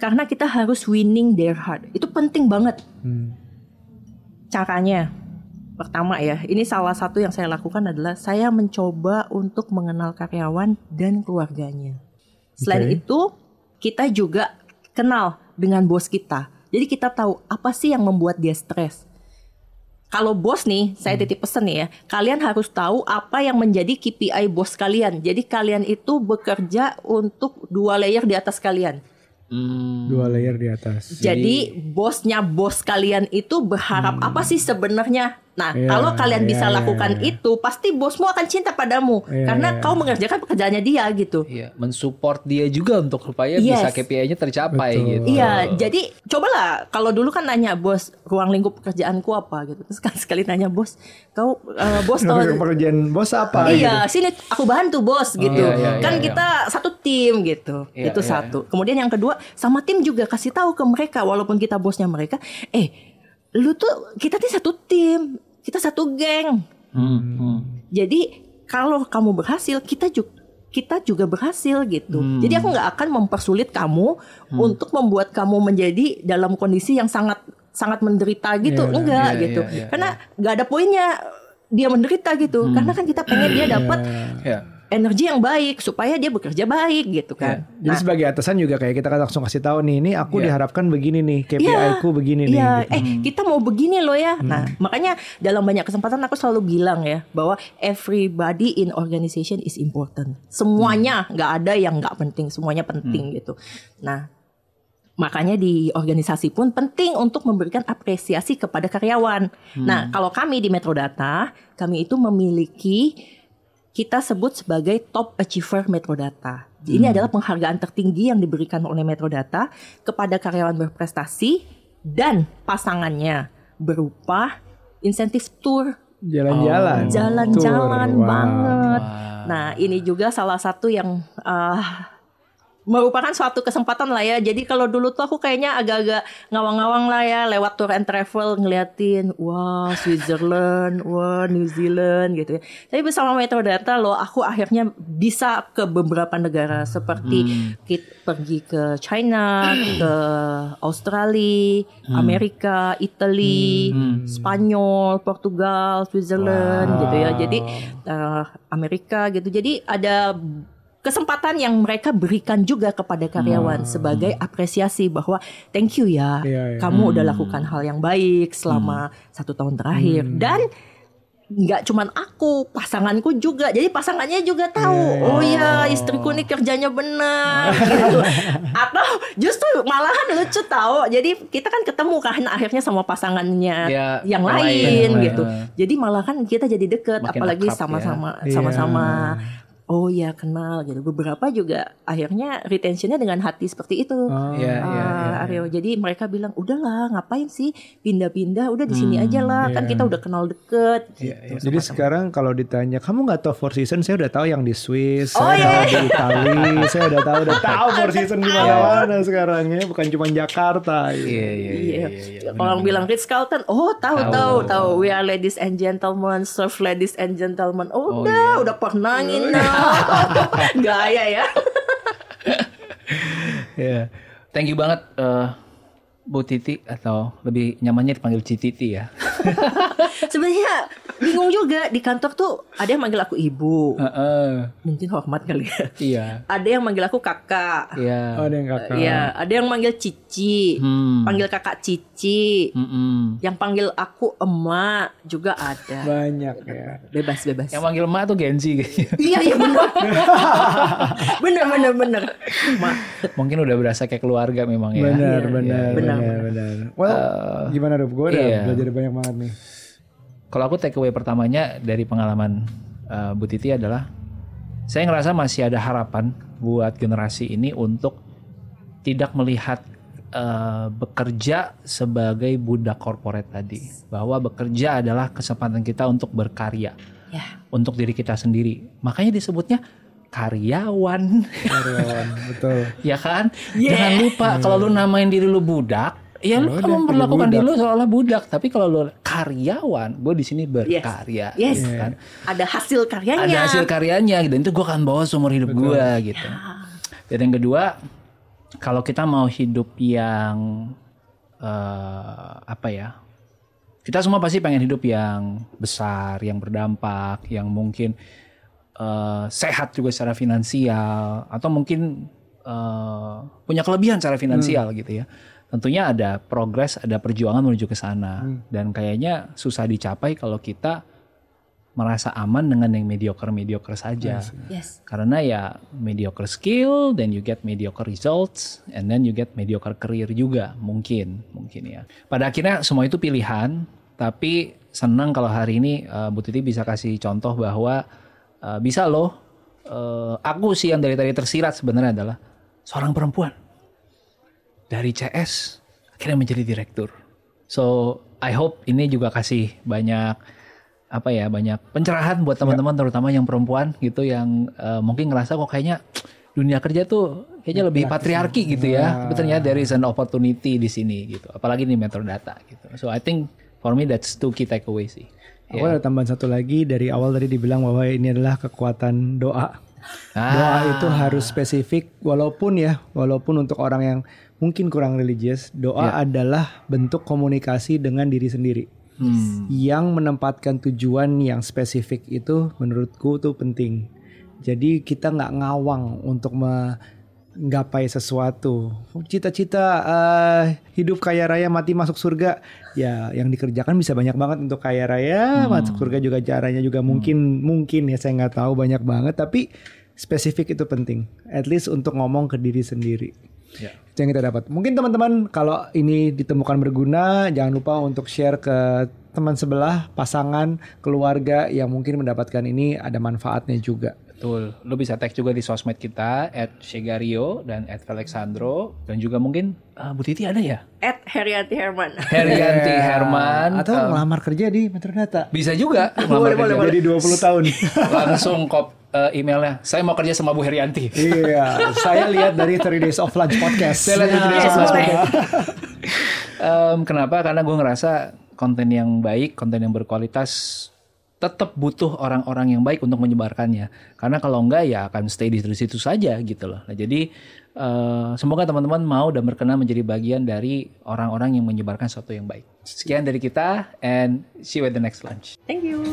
Speaker 2: Karena kita harus winning their heart. Itu penting banget.
Speaker 3: Hmm.
Speaker 2: Caranya pertama ya, ini salah satu yang saya lakukan adalah saya mencoba untuk mengenal karyawan dan keluarganya. Selain
Speaker 3: Oke.
Speaker 2: itu, kita juga kenal dengan bos kita. Jadi kita tahu apa sih yang membuat dia stres. kalau bos nih, saya
Speaker 3: Hmm.
Speaker 2: titip pesan nih ya, kalian harus tahu apa yang menjadi KPI bos kalian. Jadi kalian itu bekerja untuk dua layer di atas kalian.
Speaker 1: Hmm.
Speaker 3: Dua layer di atas.
Speaker 2: Jadi bosnya bos kalian itu berharap apa sih sebenarnya? Nah,
Speaker 3: Iya,
Speaker 2: kalau kalian bisa
Speaker 3: iya,
Speaker 2: lakukan
Speaker 3: iya.
Speaker 2: itu, pasti bosmu akan cinta padamu
Speaker 3: Iya,
Speaker 2: karena
Speaker 3: iya.
Speaker 2: kau mengerjakan pekerjaannya dia gitu.
Speaker 1: Iya, mensupport dia juga untuk supaya
Speaker 2: Yes.
Speaker 1: bisa KPI-nya tercapai
Speaker 3: Betul.
Speaker 1: gitu.
Speaker 2: Iya, jadi cobalah kalau dulu kan nanya bos ruang lingkup pekerjaanku apa gitu. Terus sekali sekali nanya bos, kau eh, bos tahu
Speaker 3: pekerjaan bos apa gitu?
Speaker 2: Iya, sini aku bantu bos gitu.
Speaker 1: iya, iya,
Speaker 2: kan
Speaker 1: iya,
Speaker 2: kita satu tim gitu.
Speaker 1: Iya,
Speaker 2: itu
Speaker 1: iya,
Speaker 2: satu. Kemudian yang kedua, sama tim juga kasih tahu ke mereka walaupun kita bosnya mereka, eh lu tuh kita tuh satu tim, kita satu geng.
Speaker 1: Hmm, hmm.
Speaker 2: Jadi kalau kamu berhasil, kita juga kita juga berhasil gitu.
Speaker 1: Hmm.
Speaker 2: Jadi aku nggak akan mempersulit kamu untuk membuat kamu menjadi dalam kondisi yang sangat sangat menderita gitu.
Speaker 3: Iya,
Speaker 2: Enggak
Speaker 1: iya,
Speaker 2: gitu.
Speaker 1: iya, iya,
Speaker 2: Karena nggak ada poinnya dia menderita gitu.
Speaker 1: Hmm.
Speaker 2: Karena kan kita pengen dia dapat
Speaker 1: Ya.
Speaker 2: Energi yang baik supaya dia bekerja baik gitu kan.
Speaker 3: Jadi sebagai atasan juga kayak kita kan langsung kasih tau nih, ini aku
Speaker 1: Iya.
Speaker 3: diharapkan begini nih, KPI-ku begini nih.
Speaker 2: Iya,
Speaker 3: gitu.
Speaker 2: eh kita mau begini loh ya. Nah, makanya dalam banyak kesempatan aku selalu bilang ya bahwa everybody in organization is important. Semuanya nggak ada yang nggak penting, semuanya penting gitu. Nah, makanya di organisasi pun penting untuk memberikan apresiasi kepada karyawan. Nah, kalau kami di Metrodata, kami itu memiliki kita sebut sebagai top achiever Metrodata. Ini adalah penghargaan tertinggi yang diberikan oleh Metrodata kepada karyawan berprestasi dan pasangannya berupa insentif tour
Speaker 3: Jalan-jalan.
Speaker 2: jalan-jalan
Speaker 3: Tour. Wow.
Speaker 2: banget. Nah, ini juga salah satu yang uh, merupakan suatu kesempatan lah ya. Jadi kalau dulu tuh aku kayaknya agak-agak ngawang-ngawang lah ya lewat tour and travel ngeliatin wah Switzerland, wah New Zealand gitu ya. Tapi bersama Metrodata loh aku akhirnya bisa ke beberapa negara seperti kit- pergi ke China, ke Australia, Amerika, Italy, Spanyol, Portugal, Switzerland gitu ya. Jadi eh, Amerika gitu. Jadi ada kesempatan yang mereka berikan juga kepada karyawan sebagai apresiasi bahwa thank you ya,
Speaker 3: Iya, iya.
Speaker 2: kamu udah lakukan hal yang baik selama satu tahun terakhir dan nggak cuman aku, pasanganku juga. Jadi pasangannya juga tahu. Oh ya, istriku nih kerjanya benar gitu. Atau justru malahan lucu tahu. Jadi kita kan ketemu kan akhirnya sama pasangannya
Speaker 1: Ya,
Speaker 2: yang lain,
Speaker 1: lain,
Speaker 2: gitu. Jadi malah kan kita jadi deket
Speaker 1: Makin
Speaker 2: apalagi
Speaker 1: ya.
Speaker 2: sama-sama
Speaker 3: Iya.
Speaker 2: Oh ya kenal gitu. Beberapa juga akhirnya retentionnya dengan hati seperti itu.
Speaker 3: Oh.
Speaker 1: Iya, iya,
Speaker 2: Ah, Aryo. Jadi mereka bilang udahlah ngapain sih pindah-pindah udah di sini aja lah kan
Speaker 3: iya.
Speaker 2: kita udah kenal deket
Speaker 1: Iya,
Speaker 2: gitu.
Speaker 3: Jadi sekarang kalau ditanya kamu nggak tahu Four Seasons, saya udah tahu yang di Swiss,
Speaker 2: Oh,
Speaker 3: saya
Speaker 2: iya.
Speaker 3: tahu di Itali, saya udah tahu udah tahu Four Seasons di mana-mana sekarang ya, bukan cuma Jakarta.
Speaker 1: Iya, iya, iya,
Speaker 2: Iya. Orang bilang Ritz Carlton, oh tahu
Speaker 1: Tahu.
Speaker 2: tahu tahu. We are ladies and gentlemen, serve ladies and gentlemen. Oh,
Speaker 1: Oh,
Speaker 2: udah,
Speaker 1: iya.
Speaker 2: udah pernah nginep. Gaya ya.
Speaker 1: Iya. Thank you banget eh, Bu Titi atau lebih nyamannya dipanggil Cititi ya.
Speaker 2: Sebenarnya bingung juga di kantor tuh ada yang manggil aku ibu.
Speaker 1: Heeh.
Speaker 2: Mungkin hormat kali ya.
Speaker 1: Iya.
Speaker 2: Ada yang manggil aku kakak.
Speaker 1: Iya.
Speaker 3: Oh, ada yang kakak.
Speaker 2: Iya, ada yang manggil Cici.
Speaker 1: Hmm.
Speaker 2: Panggil kakak Cici.
Speaker 1: Mm-mm.
Speaker 2: Yang panggil aku emak juga ada.
Speaker 3: Banyak ya.
Speaker 2: Bebas bebas.
Speaker 1: Yang manggil emak tuh Genzi kayaknya.
Speaker 2: Iya iya benar. bener bener bener. Ma,
Speaker 1: Mungkin udah berasa kayak keluarga memang ya.
Speaker 3: Benar,
Speaker 2: Iya,
Speaker 3: benar,
Speaker 2: iya.
Speaker 3: benar. Well, gimana Rob? Gue udah
Speaker 1: iya.
Speaker 3: belajar banyak banget nih.
Speaker 1: Kalau aku take away pertamanya dari pengalaman uh, Bu Titi adalah saya ngerasa masih ada harapan buat generasi ini untuk tidak melihat uh, bekerja sebagai budak korporat tadi, bahwa bekerja adalah kesempatan kita untuk berkarya
Speaker 2: ya.
Speaker 1: untuk diri kita sendiri. Makanya disebutnya karyawan,
Speaker 3: Karyawan, betul.
Speaker 1: ya kan? Jangan lupa kalau lu namain diri lu budak, ya lu kan memperlakukan diri lu seolah budak. Tapi kalau lu karyawan, gue di sini berkarya,
Speaker 2: Yes.
Speaker 1: gitu kan?
Speaker 2: Ada hasil karyanya.
Speaker 1: Ada hasil karyanya, gitu. Dan itu gue akan bawa seumur hidup gue, gitu. Dan yang kedua, kalau kita mau hidup yang eh, apa ya? Kita semua pasti pengen hidup yang besar, yang berdampak, yang mungkin eh, sehat juga secara finansial, atau mungkin eh, punya kelebihan secara finansial gitu ya. tentunya ada progres, ada perjuangan menuju ke sana. Dan kayaknya susah dicapai kalau kita merasa aman dengan yang mediocre-mediocre saja.
Speaker 2: Yes.
Speaker 1: Karena ya mediocre skill, then you get mediocre results, and then you get mediocre career juga mungkin, mungkin ya. Pada akhirnya semua itu pilihan, tapi senang kalau hari ini uh, Bu Titi bisa kasih contoh bahwa uh, bisa loh. uh, aku sih yang dari tadi tersirat sebenarnya adalah seorang perempuan dari CS akhirnya menjadi direktur. So I hope ini juga kasih banyak apa ya banyak pencerahan buat teman-teman terutama yang perempuan gitu yang uh, mungkin ngerasa kok kayaknya dunia kerja tuh kayaknya lebih patriarki gitu ya. Tapi ternyata there is an opportunity di sini gitu. Apalagi di metrodata gitu. So I think for me that's two key takeaway sih.
Speaker 3: Aku ada tambahan satu lagi dari awal tadi dibilang bahwa ini adalah kekuatan doa.
Speaker 1: Ah.
Speaker 3: Doa itu harus spesifik walaupun ya, walaupun untuk orang yang mungkin kurang religius, doa adalah bentuk komunikasi dengan diri sendiri. Yang menempatkan tujuan yang spesifik itu menurutku tuh penting. Jadi kita nggak ngawang untuk menggapai sesuatu. Cita-cita eh, hidup kaya raya mati masuk surga, ya yang dikerjakan bisa banyak banget untuk kaya raya masuk surga juga caranya juga mungkin mungkin ya saya nggak tahu banyak banget. Tapi spesifik itu penting. At least untuk ngomong ke diri sendiri.
Speaker 1: Ya.
Speaker 3: Itu yang kita dapat. Mungkin teman-teman kalau ini ditemukan berguna, jangan lupa untuk share ke teman sebelah, pasangan, keluarga yang mungkin mendapatkan ini ada manfaatnya juga.
Speaker 1: Betul. Lo bisa tag juga di sosmed kita at Shegario dan at Alexandro dan juga mungkin uh, Bu Titi ada ya?
Speaker 2: At Herianti Herman.
Speaker 1: Herianti Herman
Speaker 3: Atau
Speaker 1: um,
Speaker 3: ngelamar kerja di Metrodata.
Speaker 1: bisa juga
Speaker 2: Boleh,
Speaker 1: melamar
Speaker 2: boleh,
Speaker 1: kerja.
Speaker 3: Jadi 20 tahun.
Speaker 1: langsung kop uh, emailnya. Saya mau kerja sama Bu Herianti.
Speaker 3: iya, saya lihat dari 30 Days of Lunch podcast.
Speaker 1: Saya lihat di
Speaker 2: Yes,
Speaker 1: Twitter.
Speaker 2: boleh.
Speaker 1: Em, kenapa? Karena gue ngerasa konten yang baik, konten yang berkualitas tetap butuh orang-orang yang baik untuk menyebarkannya. Karena kalau enggak ya akan stay di situ saja gitu loh. Nah, jadi eh, semoga teman-teman mau dan berkenan menjadi bagian dari orang-orang yang menyebarkan sesuatu yang baik. Sekian dari kita and see you at the next lunch.
Speaker 2: Thank you.